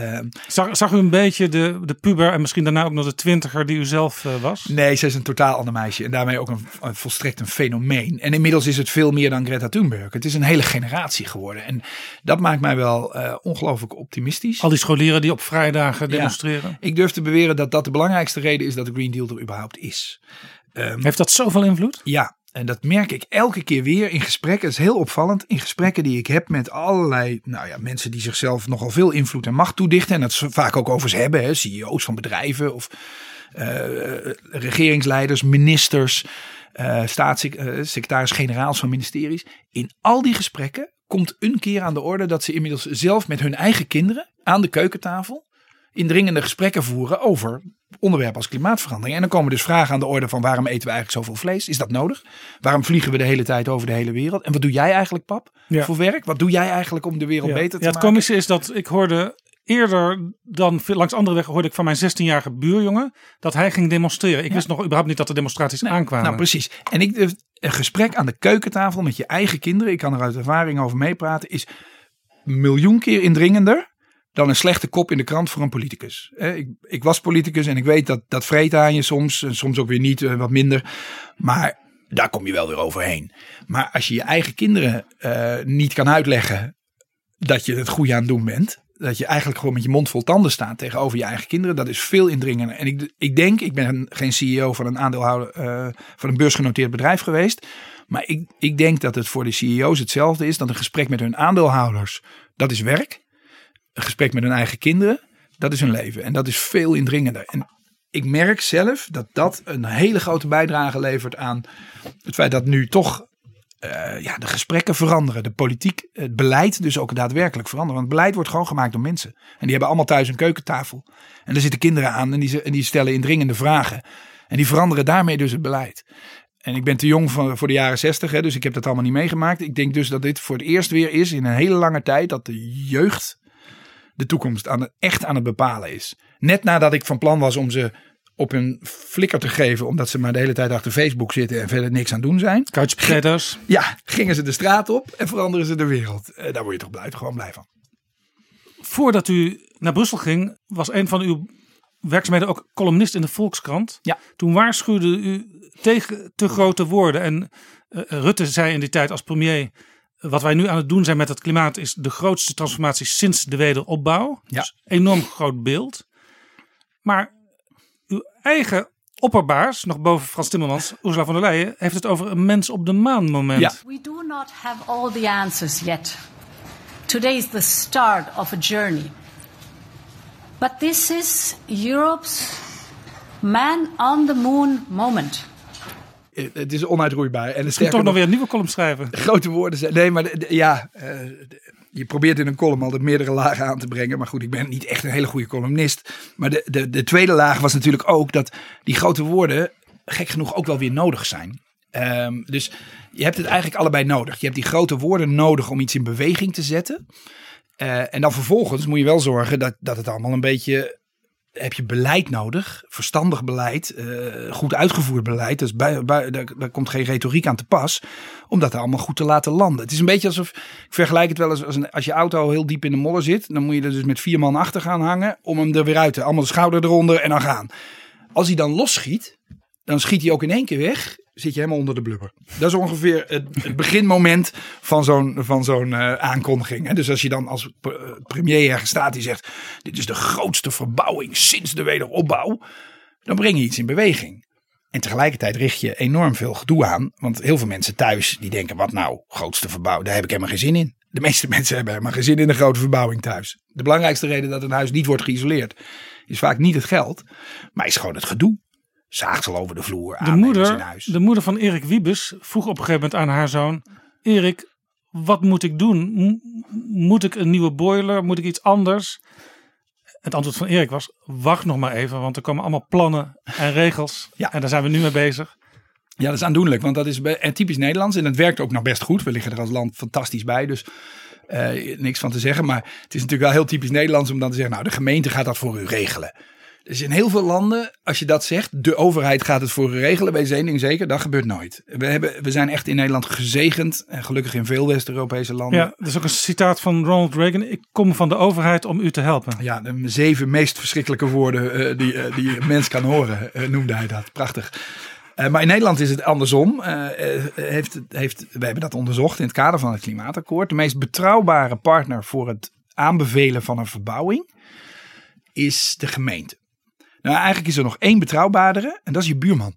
Zag, zag, u een beetje de, de puber en misschien daarna ook nog de twintiger die u zelf was? Nee, zij is een totaal ander meisje. En daarmee ook een, een, volstrekt een fenomeen. En inmiddels is het veel meer dan Greta Thunberg. Het is een hele generatie geworden. En dat maakt mij wel ongelooflijk optimistisch. Al die scholieren die op vrijdagen demonstreren. Ja, ik durf te beweren dat dat de belangrijkste reden is dat de Green Deal er überhaupt is. Um, Heeft dat zoveel invloed? Ja, en dat merk ik elke keer weer in gesprekken. Het is heel opvallend. In gesprekken die ik heb met allerlei nou ja, mensen die zichzelf nogal veel invloed en macht toedichten. En dat ze vaak ook over ze hebben. Hè, CEO's van bedrijven of uh, regeringsleiders, ministers, uh, staatssecretaris-generaals van ministeries. In al die gesprekken komt een keer aan de orde dat ze inmiddels zelf met hun eigen kinderen aan de keukentafel indringende gesprekken voeren over onderwerpen als klimaatverandering. En dan komen dus vragen aan de orde van waarom eten we eigenlijk zoveel vlees? Is dat nodig? Waarom vliegen we de hele tijd over de hele wereld? En wat doe jij eigenlijk, pap, Ja. voor werk? Wat doe jij eigenlijk om de wereld Ja, beter te ja, het maken? komische is dat ik hoorde eerder dan langs andere weg hoorde ik van mijn 16-jarige buurjongen dat hij ging demonstreren. Ik wist nog überhaupt niet dat de demonstraties aankwamen. Nou, precies. En ik, durf- een gesprek aan de keukentafel met je eigen kinderen, ik kan er uit ervaring over meepraten, is miljoen keer indringender dan een slechte kop in de krant voor een politicus. Ik, ik was politicus en ik weet dat dat vreet aan je soms, en soms ook weer niet, eh, wat minder. Maar daar kom je wel weer overheen. Maar als je je eigen kinderen eh, niet kan uitleggen dat je het goede aan het doen bent. Dat je eigenlijk gewoon met je mond vol tanden staat tegenover je eigen kinderen. Dat is veel indringender. En ik, ik denk, ik ben geen CEO van een aandeelhouder eh, van een beursgenoteerd bedrijf geweest. Maar ik, ik denk dat het voor de CEO's hetzelfde is. Dat een gesprek met hun aandeelhouders, dat is werk. Een gesprek met hun eigen kinderen, dat is hun leven. En dat is veel indringender. En ik merk zelf dat dat een hele grote bijdrage levert aan het feit dat nu toch eh, ja, de gesprekken veranderen. De politiek, het beleid dus ook daadwerkelijk veranderen. Want het beleid wordt gewoon gemaakt door mensen. En die hebben allemaal thuis een keukentafel. En daar zitten kinderen aan en die, en die stellen indringende vragen. En die veranderen daarmee dus het beleid. En ik ben te jong voor, voor de jaren zestig, dus ik heb dat allemaal niet meegemaakt. Ik denk dus dat dit voor het eerst weer is in een hele lange tijd dat de jeugd de toekomst aan het, echt aan het bepalen is. Net nadat ik van plan was om ze op hun flikker te geven, omdat ze maar de hele tijd achter Facebook zitten en verder niks aan doen zijn. Couch potatoes. Ja, gingen ze de straat op en veranderen ze de wereld. Eh, Daar word je toch blij, gewoon blij van. Voordat u naar Brussel ging, was een van uw werkzaamheden ook columnist in de Volkskrant. Ja. Toen waarschuwde u tegen te grote woorden. En eh, Rutte zei in die tijd als premier. Wat wij nu aan het doen zijn met het klimaat is de grootste transformatie sinds de wederopbouw. Ja. Dus enorm groot beeld. Maar uw eigen opperbaas, nog boven Frans Timmermans, Ursula von der Leyen, heeft het over een mens op de maan moment. Ja. We do not have all the answers yet. Today is the start of a journey. But this is Europe's man on the moon moment. Het is onuitroeibaar. En toch nog nog, weer een nieuwe column schrijven. grote woorden zijn. Nee, maar de- de- ja, eh, de- je probeert in een column altijd meerdere lagen aan te brengen. Maar goed, ik ben niet echt een hele goede columnist. Maar de, de, de tweede laag was natuurlijk ook dat die grote woorden gek genoeg ook wel weer nodig zijn. Ehm, dus je hebt het eigenlijk allebei nodig. Je hebt die grote woorden nodig om iets in beweging te zetten. Eh, en dan vervolgens moet je wel zorgen dat, dat het allemaal een beetje. Heb je beleid nodig, verstandig beleid, eh, goed uitgevoerd beleid. Dus bij, daar, komt geen retoriek aan te pas, om dat allemaal goed te laten landen. Het is een beetje alsof, ik vergelijk het wel eens als, als je auto heel diep in de modder zit, dan moet je er dus met vier man achter gaan hangen om hem er weer uit te, allemaal de schouder eronder en dan gaan. Als hij dan losschiet, dan schiet hij ook in één keer weg. Zit je helemaal onder de blubber. Dat is ongeveer het, beginmoment van zo'n van zo'n eh, aankondiging. Hè. Dus als je dan als eh, premier ergens staat die zegt: Dit is de grootste verbouwing sinds de wederopbouw. Dan breng je iets in beweging. En tegelijkertijd richt je enorm veel gedoe aan. Want heel veel mensen thuis die denken: Wat nou, grootste verbouwing? Daar heb ik helemaal geen zin in. De meeste mensen hebben helemaal geen zin in een grote verbouwing thuis. De belangrijkste reden dat een huis niet wordt geïsoleerd is vaak niet het geld, maar is gewoon het gedoe. Zaagsel over de vloer, De moeder, huis. de moeder van Erik Wiebes vroeg op een gegeven moment aan haar zoon: Erik, wat moet ik doen? Moet ik een nieuwe boiler? Moet ik iets anders? Het antwoord van Erik was: wacht nog maar even, want er komen allemaal plannen en regels. Ja. En daar zijn we nu mee bezig. Ja, dat is aandoenlijk, want dat is typisch Nederlands. En het werkt ook nog best goed. We liggen er als land fantastisch bij, dus eh, niks van te zeggen. Maar het is natuurlijk wel heel typisch Nederlands om dan te zeggen, nou, de gemeente gaat dat voor u regelen. Dus in heel veel landen, als je dat zegt, de overheid gaat het voor regelen. Bij één ding zeker, dat gebeurt nooit. We, hebben, we zijn echt in Nederland gezegend, en gelukkig in veel West-Europese landen. Ja, dat is ook een citaat van Ronald Reagan. Ik kom van de overheid om u te helpen. Ja, de zeven meest verschrikkelijke woorden eh, die, eh, die een mens kan horen, eh, noemde hij dat. Prachtig. Maar in Nederland is het andersom. Heeft, heeft, we hebben dat onderzocht in het kader van het klimaatakkoord. De meest betrouwbare partner voor het aanbevelen van een verbouwing is de gemeente. Nou, eigenlijk is er nog één betrouwbaardere en dat is je buurman.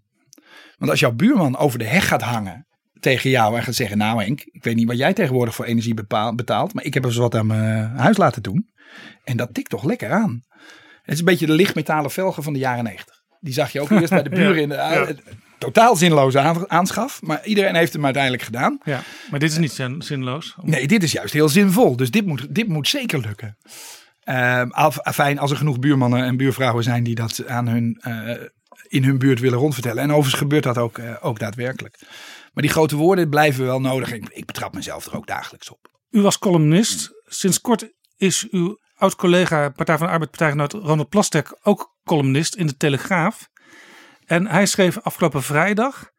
Want als jouw buurman over de heg gaat hangen tegen jou en gaat zeggen: Nou, Henk, ik weet niet wat jij tegenwoordig voor energie betaalt, maar ik heb eens wat aan mijn huis laten doen. En dat tikt toch lekker aan. Het is een beetje de lichtmetalen velgen van de jaren 90. Die zag je ook eerst bij de buren in de Ja. totaal zinloze aan- aanschaf, maar iedereen heeft hem uiteindelijk gedaan. Ja, maar dit is niet zin- zinloos. Nee, dit is juist heel zinvol. Dus dit moet, dit moet zeker lukken. Ehm af- fijn als er genoeg buurmannen en buurvrouwen zijn die dat aan hun, eh, in hun buurt willen rondvertellen. En overigens gebeurt dat ook, eh, ook daadwerkelijk. Maar die grote woorden blijven wel nodig. Ik, ik betrap mezelf er ook dagelijks op. U was columnist. Sinds kort is uw oud-collega Partij van de Arbeid partijgenoot Ronald Plasterk ook columnist in de Telegraaf. En hij schreef afgelopen vrijdag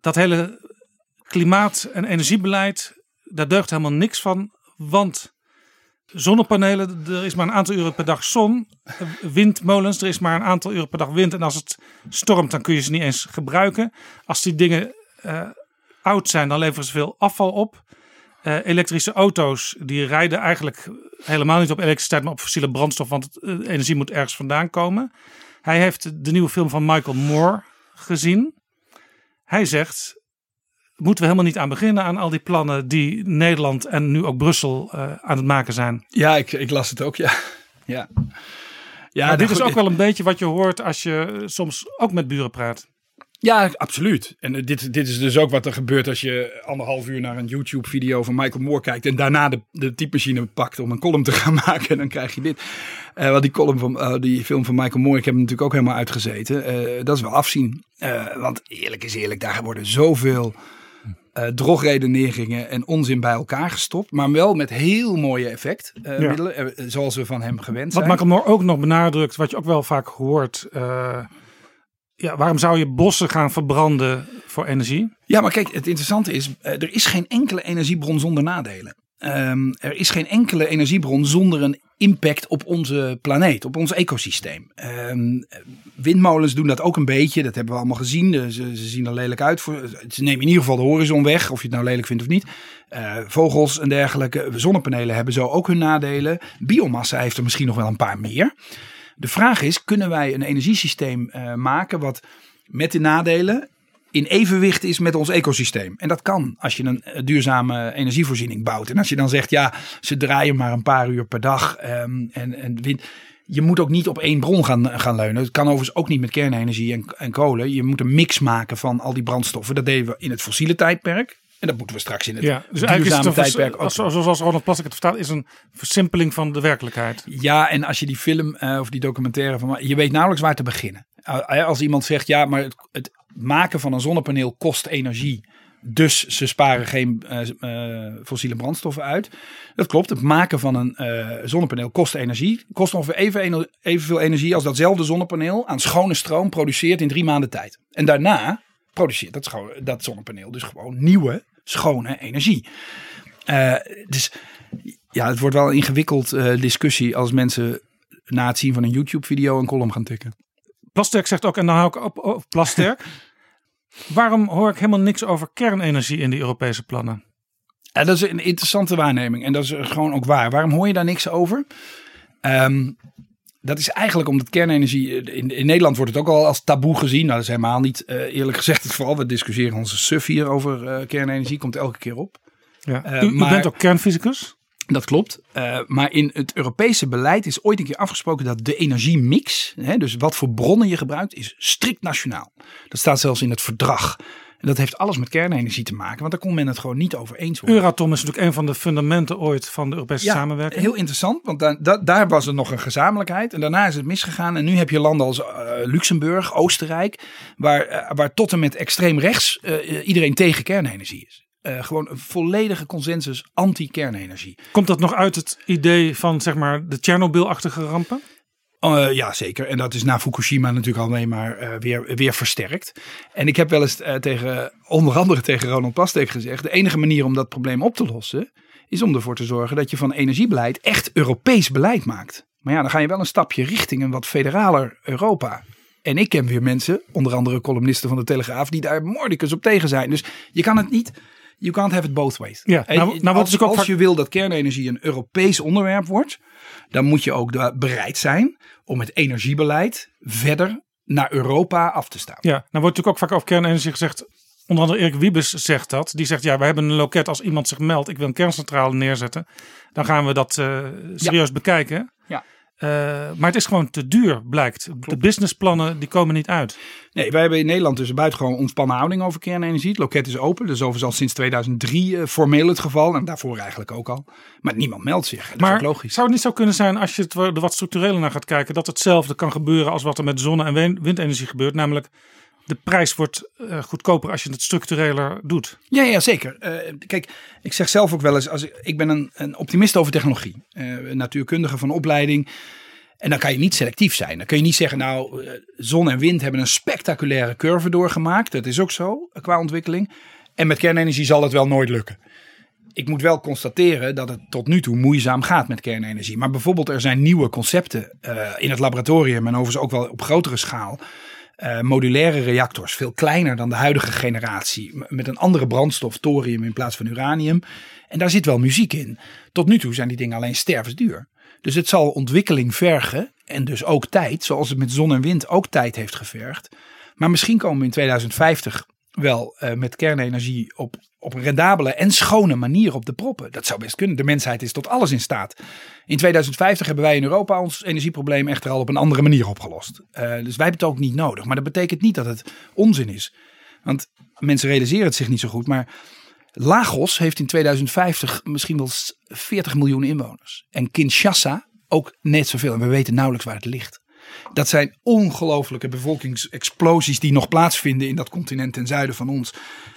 dat hele klimaat- en energiebeleid, daar deugt helemaal niks van. Want zonnepanelen, er is maar een aantal uren per dag zon. Windmolens, er is maar een aantal uren per dag wind. En als het stormt, dan kun je ze niet eens gebruiken. Als die dingen eh, oud zijn, dan leveren ze veel afval op. Eh, elektrische auto's die rijden eigenlijk helemaal niet op elektriciteit, maar op fossiele brandstof, want eh, energie moet ergens vandaan komen. Hij heeft de nieuwe film van Michael Moore gezien. Hij zegt: moeten we helemaal niet aan beginnen aan al die plannen die Nederland en nu ook Brussel eh, aan het maken zijn. Ja, ik, ik las het ook, ja. Ja, ja maar dit nou is ook wel een beetje wat je hoort als je eh, soms ook met buren praat. Ja, absoluut. En eh, dit, dit is dus ook wat er gebeurt als je anderhalf uur naar een YouTube-video van Michael Moore kijkt. En daarna de, de typemachine pakt om een column te gaan maken. En dan krijg je dit. Eh want die column van die film van Michael Moore, ik heb hem natuurlijk ook helemaal uitgezeten. Dat is wel afzien. Want eerlijk is eerlijk, daar worden zoveel eh drogredeneringen en onzin bij elkaar gestopt. Maar wel met heel mooie effectmiddelen. eh, zoals we van hem gewend Wat zijn. Michael Moore ook nog benadrukt, wat je ook wel vaak hoort. eh, ja, waarom zou je bossen gaan verbranden voor energie? Ja, maar kijk, het interessante is, eh, er is geen enkele energiebron zonder nadelen. Ehm, er is geen enkele energiebron zonder een impact op onze planeet, op ons ecosysteem. Ehm, windmolens doen dat ook een beetje, dat hebben we allemaal gezien. Ze, ze zien er lelijk uit. Voor, ze nemen in ieder geval de horizon weg, of je het nou lelijk vindt of niet. Eh, vogels en dergelijke, zonnepanelen hebben zo ook hun nadelen. Biomassa heeft er misschien nog wel een paar meer. De vraag is, kunnen wij een energiesysteem eh, maken wat met de nadelen in evenwicht is met ons ecosysteem. En dat kan als je een eh, duurzame energievoorziening bouwt. En als je dan zegt, ja, ze draaien maar een paar uur per dag ehm, en, en wind. Je moet ook niet op één bron gaan, gaan leunen. Het kan overigens ook niet met kernenergie en, en kolen. Je moet een mix maken van al die brandstoffen. Dat deden we in het fossiele tijdperk. En dat moeten we straks in het Ja, dus duurzame het tijdperk ook als- zoals Ronald Plasterk het vertaalt, is een versimpeling van de werkelijkheid. Ja, en als je die film eh, of die documentaire van. Je weet nauwelijks waar te beginnen. Uh, Als iemand zegt ja, maar het, het maken van een zonnepaneel kost energie. Dus ze sparen geen eh, eh, fossiele brandstoffen uit. Dat klopt. Het maken van een eh, zonnepaneel kost energie. Kost ongeveer even, evenveel energie als datzelfde zonnepaneel aan schone stroom produceert in drie maanden tijd. En daarna produceert dat, dat zonnepaneel dus gewoon nieuwe, schone energie. Dus ja, het wordt wel een ingewikkeld discussie als mensen na het zien van een YouTube-video een column gaan tikken. Plasterk zegt ook, en dan hou ik op, op Plasterk. Waarom hoor ik helemaal niks over kernenergie in die Europese plannen? Ja, dat is een interessante waarneming. En dat is gewoon ook waar. Waarom hoor je daar niks over? Ehm, dat is eigenlijk omdat kernenergie. In, in Nederland wordt het ook al als taboe gezien. Nou, dat is helemaal niet eh, eerlijk gezegd het vooral. We discussiëren onze suf hier over eh, kernenergie. Komt elke keer op. Ja. Eh, u, u maar- bent ook kernfysicus? Dat klopt. Eh, maar in het Europese beleid is ooit een keer afgesproken dat de energiemix, hè, dus wat voor bronnen je gebruikt, is strikt nationaal. Dat staat zelfs in het verdrag. En dat heeft alles met kernenergie te maken, want daar kon men het gewoon niet over eens worden. Euratom is natuurlijk een van de fundamenten ooit van de Europese samenwerking. Heel interessant, want daar, was er nog een gezamenlijkheid. En daarna is het misgegaan. En nu heb je landen als eh, Luxemburg, Oostenrijk, waar, eh, waar tot en met extreem rechts iedereen tegen kernenergie is. Eh, gewoon een volledige consensus anti-kernenergie. Komt dat nog uit het idee van zeg maar de Tsjernobyl-achtige rampen? Uh, ja, zeker. En dat is na Fukushima natuurlijk alleen maar uh, weer, weer versterkt. En ik heb wel eens tegen, onder andere tegen Ronald Plasterk gezegd: de enige manier om dat probleem op te lossen is om ervoor te zorgen dat je van energiebeleid echt Europees beleid maakt. Maar ja, dan ga je wel een stapje richting een wat federaler Europa. En ik ken weer mensen, onder andere columnisten van de Telegraaf, die daar mordicus op tegen zijn. Dus je kan het niet. You can't have it both ways. Ja, nou, nou, als, ook als je wil dat kernenergie een Europees onderwerp wordt, dan moet je ook bereid zijn om het energiebeleid verder naar Europa af te staan. Ja, nou wordt natuurlijk ook vaak over kernenergie gezegd. Onder andere Erik Wiebes zegt dat. Die zegt, ja, we hebben een loket als iemand zich meldt. Ik wil een kerncentrale neerzetten. Dan gaan we dat eh, serieus bekijken. Ja. Uh, maar het is gewoon te duur, blijkt. De businessplannen die komen niet uit. Nee, wij hebben in Nederland dus een buitengewoon ontspannen houding over kernenergie. Het loket is open. Is overigens al sinds 2003 uh, formeel het geval. En daarvoor eigenlijk ook al. Maar niemand meldt zich. Dat maar is ook logisch. zou het niet zo kunnen zijn als je het er wat structureler naar gaat kijken. Dat hetzelfde kan gebeuren als wat er met zonne- en windenergie gebeurt. Namelijk de prijs wordt uh, goedkoper als je het structureler doet. Ja, ja zeker. Uh, kijk, ik zeg zelf ook wel eens, als ik, ik ben een, een optimist over technologie. Uh, natuurkundige van opleiding. En dan kan je niet selectief zijn. Dan kun je niet zeggen, nou, zon en wind hebben een spectaculaire curve doorgemaakt. Dat is ook zo qua ontwikkeling. En met kernenergie zal het wel nooit lukken. Ik moet wel constateren dat het tot nu toe moeizaam gaat met kernenergie. Maar bijvoorbeeld er zijn nieuwe concepten in het laboratorium en overigens ook wel op grotere schaal. Uh, modulaire reactors, veel kleiner dan de huidige generatie, met een andere brandstof, thorium in plaats van uranium. En daar zit wel muziek in. Tot nu toe zijn die dingen alleen stervensduur. Dus het zal ontwikkeling vergen en dus ook tijd, zoals het met zon en wind ook tijd heeft gevergd. Maar misschien komen we in 2050 wel uh, met kernenergie op, op een rendabele en schone manier op de proppen. Dat zou best kunnen. De mensheid is tot alles in staat. In 2050 hebben wij in Europa ons energieprobleem echter al op een andere manier opgelost. Uh, dus wij hebben het ook niet nodig. Maar dat betekent niet dat het onzin is. Want mensen realiseren het zich niet zo goed. Maar Lagos heeft in 2050 misschien wel 40 miljoen inwoners. En Kinshasa ook net zoveel. En we weten nauwelijks waar het ligt. Dat zijn ongelofelijke bevolkingsexplosies die nog plaatsvinden in dat continent ten zuiden van ons.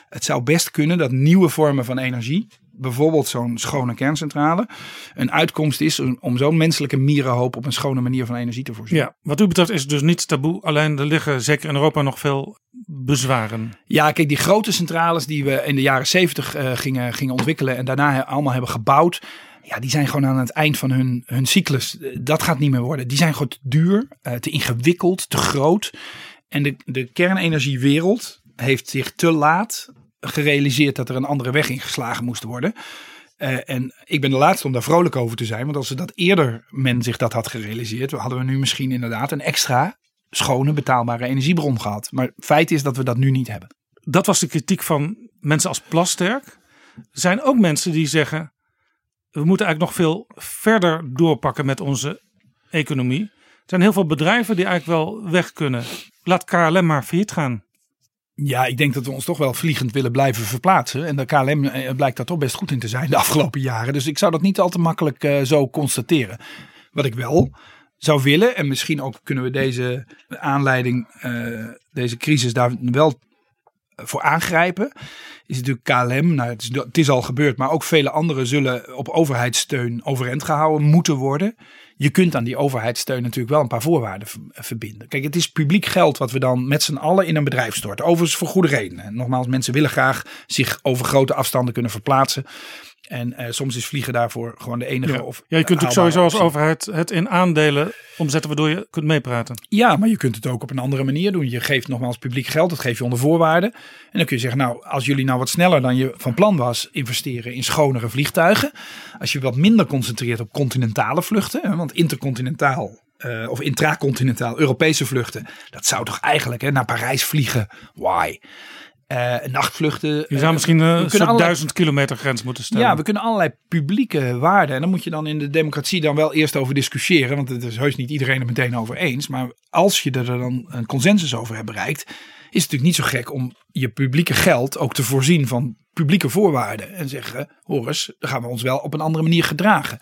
Het zou best kunnen dat nieuwe vormen van energie, bijvoorbeeld zo'n schone kerncentrale, een uitkomst is om zo'n menselijke mierenhoop op een schone manier van energie te voorzien. Ja, wat u betreft is het dus niet taboe. Alleen er liggen zeker in Europa nog veel bezwaren. Ja, kijk, die grote centrales die we in de jaren zeventig uh, gingen, gingen ontwikkelen en daarna allemaal hebben gebouwd ja, die zijn gewoon aan het eind van hun, hun cyclus. Dat gaat niet meer worden. Die zijn gewoon te duur, uh, te ingewikkeld, te groot. En de, de kernenergiewereld heeft zich te laat gerealiseerd dat er een andere weg ingeslagen moest worden. Uh, en ik ben de laatste om daar vrolijk over te zijn. Want als ze dat eerder men zich dat had gerealiseerd, hadden we nu misschien inderdaad een extra schone betaalbare energiebron gehad. Maar feit is dat we dat nu niet hebben. Dat was de kritiek van mensen als Plasterk. Er zijn ook mensen die zeggen we moeten eigenlijk nog veel verder doorpakken met onze economie. Er zijn heel veel bedrijven die eigenlijk wel weg kunnen. Laat KLM maar failliet gaan. Ja, ik denk dat we ons toch wel vliegend willen blijven verplaatsen. En de KLM blijkt daar toch best goed in te zijn de afgelopen jaren. Dus ik zou dat niet al te makkelijk uh, zo constateren. Wat ik wel zou willen, en misschien ook kunnen we deze aanleiding, uh, deze crisis daar wel voor aangrijpen, is natuurlijk KLM. Nou, het is, het is al gebeurd, maar ook vele anderen zullen op overheidssteun overeind gehouden moeten worden. Je kunt aan die overheidssteun natuurlijk wel een paar voorwaarden verbinden. Kijk, het is publiek geld wat we dan met z'n allen in een bedrijf storten. Overigens voor goede redenen. Nogmaals, mensen willen graag zich over grote afstanden kunnen verplaatsen. En eh, soms is vliegen daarvoor gewoon de enige. Ja. Of, ja, je kunt haalbare sowieso als optie. overheid het in aandelen omzetten waardoor je kunt meepraten. Ja, maar je kunt het ook op een andere manier doen. Je geeft nogmaals publiek geld, dat geef je onder voorwaarden. En dan kun je zeggen, nou, als jullie nou wat sneller dan je van plan was investeren in schonere vliegtuigen. Als je wat minder concentreert op continentale vluchten, hè, want intercontinentaal eh, of intracontinentaal Europese vluchten, dat zou toch eigenlijk hè, naar Parijs vliegen? Why? Eh, nachtvluchten. Je zou misschien eh, we een soort allerlei- duizend kilometer grens moeten stellen. ja, we kunnen allerlei publieke waarden. En dan moet je dan in de democratie dan wel eerst over discussiëren. Want het is heus niet iedereen het meteen over eens. Maar als je er dan een consensus over hebt bereikt. Is het natuurlijk niet zo gek om je publieke geld ook te voorzien van publieke voorwaarden. En zeggen, hoor eens, dan gaan we ons wel op een andere manier gedragen.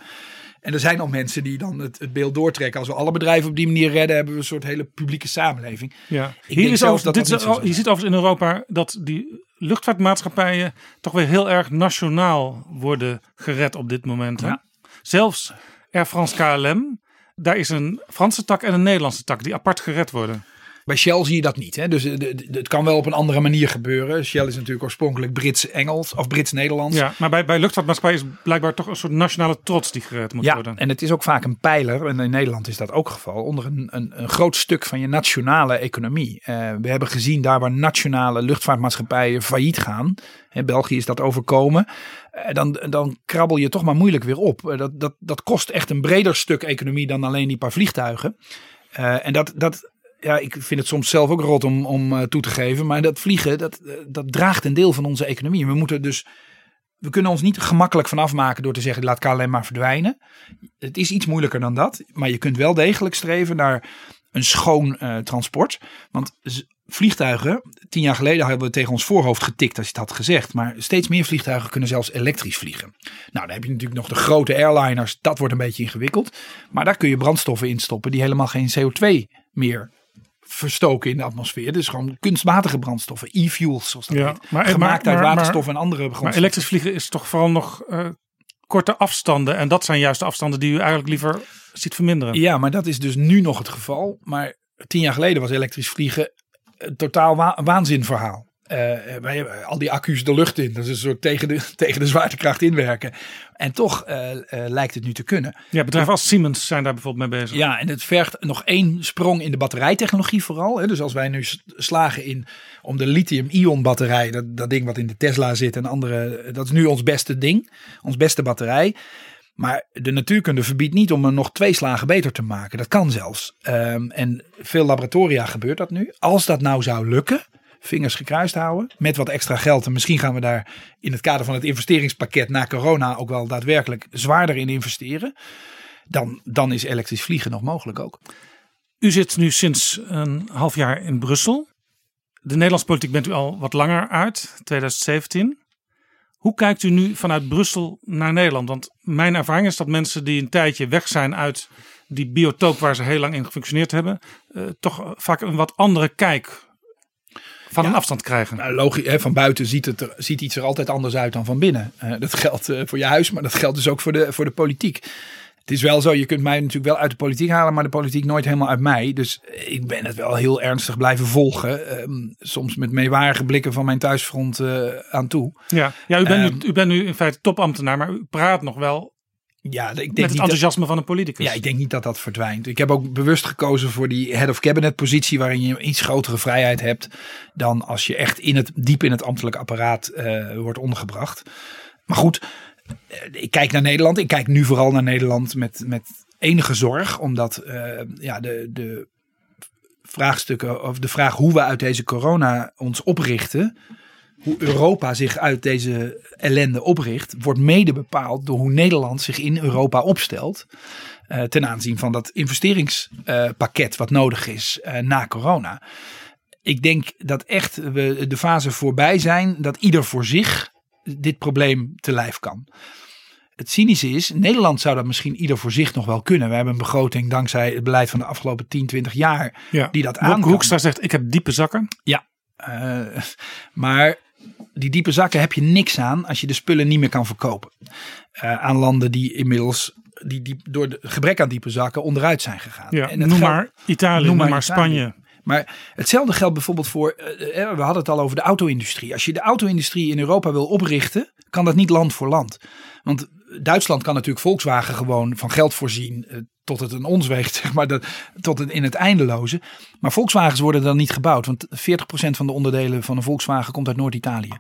En er zijn al mensen die dan het, het beeld doortrekken. Als we alle bedrijven op die manier redden, hebben we een soort hele publieke samenleving. Ja. Ik Hier is zelfs over, dat dit dat al- je ziet overigens in Europa dat die luchtvaartmaatschappijen toch weer heel erg nationaal worden gered op dit moment. Hè? Ja. Zelfs Air France KLM, daar is een Franse tak en een Nederlandse tak die apart gered worden. Bij Shell zie je dat niet. Hè? Dus eh, de- de- het kan wel op een andere manier gebeuren. Shell is natuurlijk oorspronkelijk Brits-Engels of Brits-Nederlands. Ja, maar bij, bij luchtvaartmaatschappijen is blijkbaar toch een soort nationale trots die gered moet Ja, worden. en het is ook vaak een pijler, en in Nederland is dat ook het geval, onder een, een, een groot stuk van je nationale economie. Eh, we hebben gezien daar waar nationale luchtvaartmaatschappijen failliet gaan, in België is dat overkomen, eh, dan, dan krabbel je toch maar moeilijk weer op. Dat, dat, dat kost echt een breder stuk economie dan alleen die paar vliegtuigen. En dat, dat, ja, ik vind het soms zelf ook rot om, om eh, toe te geven, maar dat vliegen, dat, eh, dat draagt een deel van onze economie. We moeten dus we kunnen ons niet gemakkelijk van afmaken door te zeggen laat KLM maar verdwijnen. Het is iets moeilijker dan dat. Maar je kunt wel degelijk streven naar een schoon eh, transport. Want vliegtuigen, tien jaar geleden hebben we tegen ons voorhoofd getikt als je het had gezegd. Maar steeds meer vliegtuigen kunnen zelfs elektrisch vliegen. Nou, dan heb je natuurlijk nog de grote airliners. Dat wordt een beetje ingewikkeld. Maar daar kun je brandstoffen in stoppen die helemaal geen CO2 meer verstoken in de atmosfeer. Dus gewoon kunstmatige brandstoffen, e-fuels zoals dat Ja, heet. maar- Gemaakt maar- uit maar- waterstof en andere Maar grondstoffen. elektrisch vliegen is toch vooral nog eh, korte afstanden. En dat zijn juist de afstanden die u eigenlijk liever ziet verminderen. Ja, maar dat is dus nu nog het geval. Maar tien jaar geleden was elektrisch vliegen een totaal wa waanzinverhaal. Eh, hebben al die accu's de lucht in. Dat is een soort tegen de, tegen de zwaartekracht inwerken. En toch eh, eh, lijkt het nu te kunnen. Ja, bedrijven als Siemens zijn daar bijvoorbeeld mee bezig. Ja, en het vergt nog één sprong in de batterijtechnologie vooral. Hè. Dus als wij nu slagen in om de lithium-ion batterij, dat, dat ding wat in de Tesla zit en andere, dat is nu ons beste ding, ons beste batterij. Maar de natuurkunde verbiedt niet om er nog twee slagen beter te maken. Dat kan zelfs. Ehm, en veel laboratoria gebeurt dat nu. Als dat nou zou lukken, vingers gekruist houden, met wat extra geld. En misschien gaan we daar in het kader van het investeringspakket na corona ook wel daadwerkelijk zwaarder in investeren. Dan, dan is elektrisch vliegen nog mogelijk ook. U zit nu sinds een half jaar in Brussel. De Nederlandse politiek bent u al wat langer uit, 2017. Hoe kijkt u nu vanuit Brussel naar Nederland? Want mijn ervaring is dat mensen die een tijdje weg zijn uit die biotoop waar ze heel lang in gefunctioneerd hebben, eh, toch vaak een wat andere kijk van een afstand krijgen. Nou, logisch, hè, van buiten ziet, het er, ziet iets er altijd anders uit dan van binnen. Eh, dat geldt eh, voor je huis, maar dat geldt dus ook voor de, voor de politiek. Het is wel zo, je kunt mij natuurlijk wel uit de politiek halen, maar de politiek nooit helemaal uit mij. Dus ik ben het wel heel ernstig blijven volgen. Ehm, soms met meewarige blikken van mijn thuisfront eh, aan toe. Ja, ja u, bent Ehm, nu, u bent nu in feite topambtenaar, maar u praat nog wel Ja, ik denk met niet het dat- enthousiasme van een politicus. Ja, ik denk niet dat dat verdwijnt. Ik heb ook bewust gekozen voor die head of cabinet positie waarin je iets grotere vrijheid hebt dan als je echt in het, diep in het ambtelijk apparaat eh, wordt ondergebracht. Maar goed, eh, ik kijk naar Nederland. Ik kijk nu vooral naar Nederland met, met enige zorg, omdat eh, ja, de, de vraagstukken of de vraag hoe we uit deze corona ons oprichten, hoe Europa zich uit deze ellende opricht, wordt mede bepaald door hoe Nederland zich in Europa opstelt. eh, ten aanzien van dat investeringspakket wat nodig is eh, na corona. Ik denk dat echt we de fase voorbij zijn dat ieder voor zich dit probleem te lijf kan. Het cynische is, Nederland zou dat misschien ieder voor zich nog wel kunnen. We hebben een begroting dankzij het beleid van de afgelopen 10, 20 jaar Ja. die dat aan. Hoekstra zegt, ik heb diepe zakken. Ja, eh, maar die diepe zakken heb je niks aan als je de spullen niet meer kan verkopen. Eh, aan landen die inmiddels die, die door het gebrek aan diepe zakken onderuit zijn gegaan. Ja, En noem maar Italië, noem maar, Italië. Spanje. Maar hetzelfde geldt bijvoorbeeld voor, eh, eh, we hadden het al over de auto-industrie. Als je de auto-industrie in Europa wil oprichten, kan dat niet land voor land. Want Duitsland kan natuurlijk Volkswagen gewoon van geld voorzien tot het een ons weegt, zeg maar, dat, tot het in het eindeloze. Maar Volkswagens worden dan niet gebouwd, want 40% van de onderdelen van een Volkswagen komt uit Noord-Italië.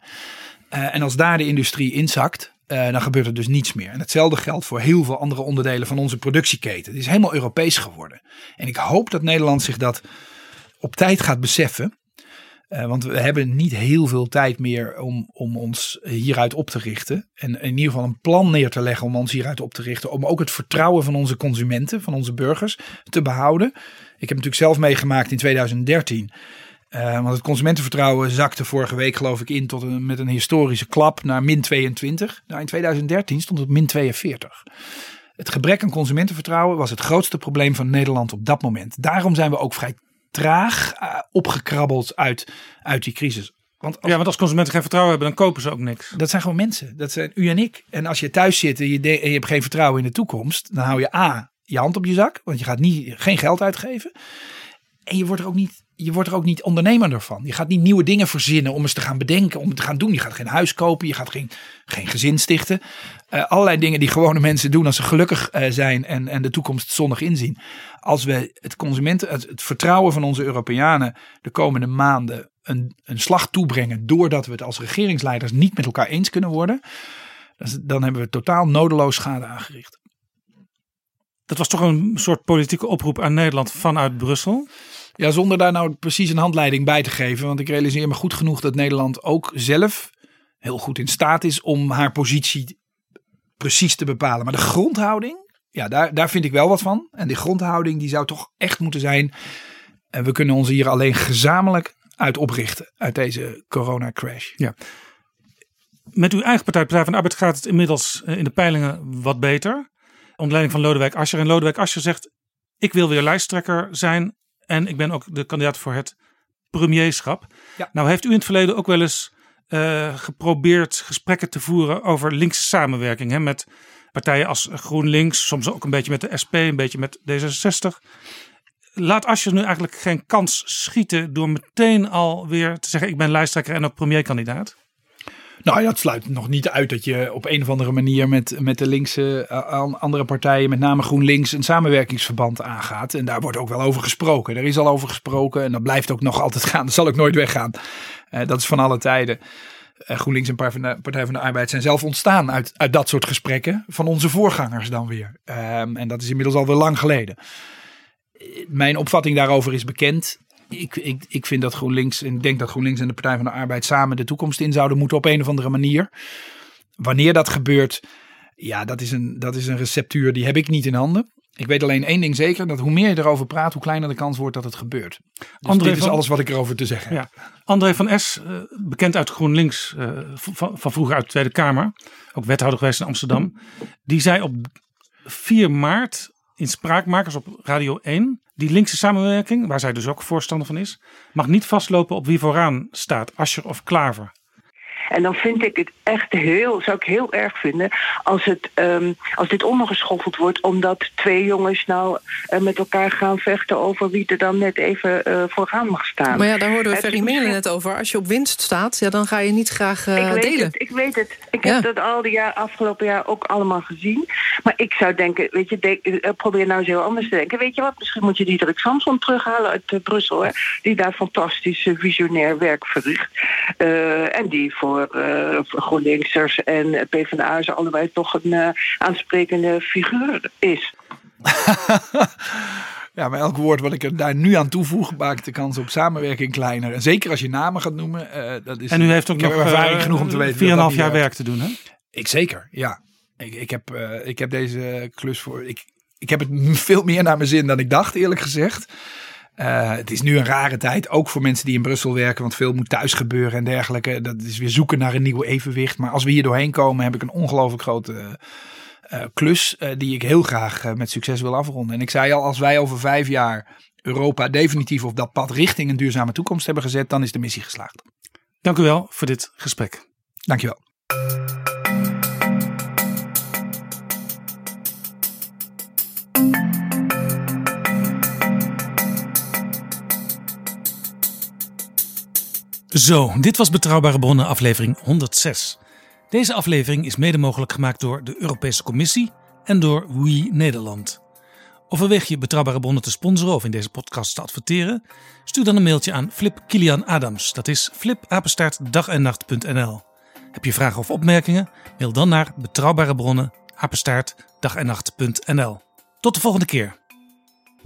Eh, en als daar de industrie inzakt, eh, dan gebeurt er dus niets meer. En hetzelfde geldt voor heel veel andere onderdelen van onze productieketen. Het is helemaal Europees geworden. En ik hoop dat Nederland zich dat op tijd gaat beseffen. Eh, want we hebben niet heel veel tijd meer om, om ons hieruit op te richten. En in ieder geval een plan neer te leggen om ons hieruit op te richten. Om ook het vertrouwen van onze consumenten, van onze burgers, te behouden. Ik heb natuurlijk zelf meegemaakt in 2013. Uh, want het consumentenvertrouwen zakte vorige week geloof ik in tot een, met een historische klap naar min 22. Nou, in 2013 stond het min 42. Het gebrek aan consumentenvertrouwen was het grootste probleem van Nederland op dat moment. Daarom zijn we ook vrij traag opgekrabbeld uit, uit die crisis. Want als, ja, want als consumenten geen vertrouwen hebben, dan kopen ze ook niks. Dat zijn gewoon mensen. Dat zijn u en ik. En als je thuis zit en je, de, en je hebt geen vertrouwen in de toekomst, dan hou je A, je hand op je zak, want je gaat niet, geen geld uitgeven. En je wordt er ook niet je wordt er ook niet ondernemer van. Je gaat niet nieuwe dingen verzinnen om eens te gaan bedenken, om het te gaan doen. Je gaat geen huis kopen, je gaat geen, geen gezin stichten. Uh, allerlei dingen die gewone mensen doen als ze gelukkig uh, zijn en, en de toekomst zonnig inzien. Als we het consumenten, het, het, vertrouwen van onze Europeanen de komende maanden een, een slag toebrengen, doordat we het als regeringsleiders niet met elkaar eens kunnen worden, dan hebben we totaal nodeloos schade aangericht. Dat was toch een soort politieke oproep aan Nederland vanuit Brussel? Ja, zonder daar nou precies een handleiding bij te geven. Want ik realiseer me goed genoeg dat Nederland ook zelf heel goed in staat is om haar positie precies te bepalen. Maar de grondhouding, ja, daar, daar vind ik wel wat van. En die grondhouding die zou toch echt moeten zijn. En we kunnen ons hier alleen gezamenlijk uit oprichten uit deze corona crash. Ja. Met uw eigen partij, Partij van Arbeid, gaat het inmiddels eh, in de peilingen wat beter. Onder van Lodewijk Asscher. En Lodewijk Asscher zegt, ik wil weer lijsttrekker zijn en ik ben ook de kandidaat voor het premierschap. Ja. Nou heeft u in het verleden ook wel eens uh, geprobeerd gesprekken te voeren over linkse samenwerking. Hè, met partijen als GroenLinks, soms ook een beetje met de SP, een beetje met D66. Laat Asscher nu eigenlijk geen kans schieten door meteen alweer te zeggen ik ben lijsttrekker en ook premierkandidaat? Nou, dat sluit nog niet uit dat je op een of andere manier met, met de linkse uh, andere partijen, met name GroenLinks, een samenwerkingsverband aangaat. En daar wordt ook wel over gesproken. Er is al over gesproken en dat blijft ook nog altijd gaan. Dat zal ook nooit weggaan. Uh, dat is van alle tijden. Uh, GroenLinks en Partij van de Arbeid zijn zelf ontstaan uit, uit dat soort gesprekken. Van onze voorgangers dan weer. Um, en dat is inmiddels alweer lang geleden. Mijn opvatting daarover is bekend ik, ik, ik vind dat GroenLinks, en ik denk dat GroenLinks en de Partij van de Arbeid samen de toekomst in zouden moeten op een of andere manier. Wanneer dat gebeurt, ja, dat is een, dat is een receptuur die heb ik niet in handen. Ik weet alleen één ding zeker, dat hoe meer je erover praat, hoe kleiner de kans wordt dat het gebeurt. Dus André dit is alles wat ik erover te zeggen ja. heb. André van S, eh, bekend uit GroenLinks, uh, van, van vroeger uit de Tweede Kamer, ook wethouder geweest in Amsterdam. Die zei op 4 maart in Spraakmakers op Radio 1 die linkse samenwerking, waar zij dus ook voorstander van is, mag niet vastlopen op wie vooraan staat, Ascher of Klaver. En dan vind ik het echt heel, zou ik heel erg vinden als, het, um, als dit ondergeschoffeld wordt, omdat twee jongens nou uh, met elkaar gaan vechten over wie er dan net even uh, vooraan mag staan. Maar ja, daar hoorden we Ferry Menen net over. Als je op winst staat, ja, dan ga je niet graag uh, ik weet delen. Het, ik weet het. Ik ja. heb dat al die jaar, afgelopen jaar ook allemaal gezien. Maar ik zou denken, weet je, probeer nou eens heel anders te denken. Weet je wat, misschien moet je Diederik Samson terughalen uit Brussel, hè, die daar fantastisch visionair werk verricht. en die voor voor uh, GroenLinksers en PvdA's allebei toch een uh, aansprekende figuur is. Ja, maar elk woord wat ik er daar nu aan toevoeg, maakt de kans op samenwerking kleiner. En zeker als je namen gaat noemen. Uh, dat is, en u heeft ook nog ervaring genoeg om te weten. 4,5 jaar werk te doen, hè? Ik zeker, ja. Ik, ik, heb, uh, ik heb deze klus voor. Ik, ik heb het veel meer naar mijn zin dan ik dacht, eerlijk gezegd. Uh, het is nu een rare tijd, ook voor mensen die in Brussel werken, want veel moet thuis gebeuren en dergelijke. Dat is weer zoeken naar een nieuw evenwicht. Maar als we hier doorheen komen, heb ik een ongelooflijk grote uh, klus uh, die ik heel graag met succes wil afronden. En ik zei al, als wij over vijf jaar Europa definitief op dat pad richting een duurzame toekomst hebben gezet, dan is de missie geslaagd. Dank u wel voor dit gesprek. Dank je wel. Zo, dit was Betrouwbare Bronnen aflevering 106. Deze aflevering is mede mogelijk gemaakt door de Europese Commissie en door We Nederland. Overweeg je Betrouwbare Bronnen te sponsoren of in deze podcast te adverteren? Stuur dan een mailtje aan Flip Kilian Adams. Dat is flipapenstaartdagennacht.nl. Heb je vragen of opmerkingen? Mail dan naar Betrouwbare Bronnen, apenstaartdagennacht.nl. Tot de volgende keer.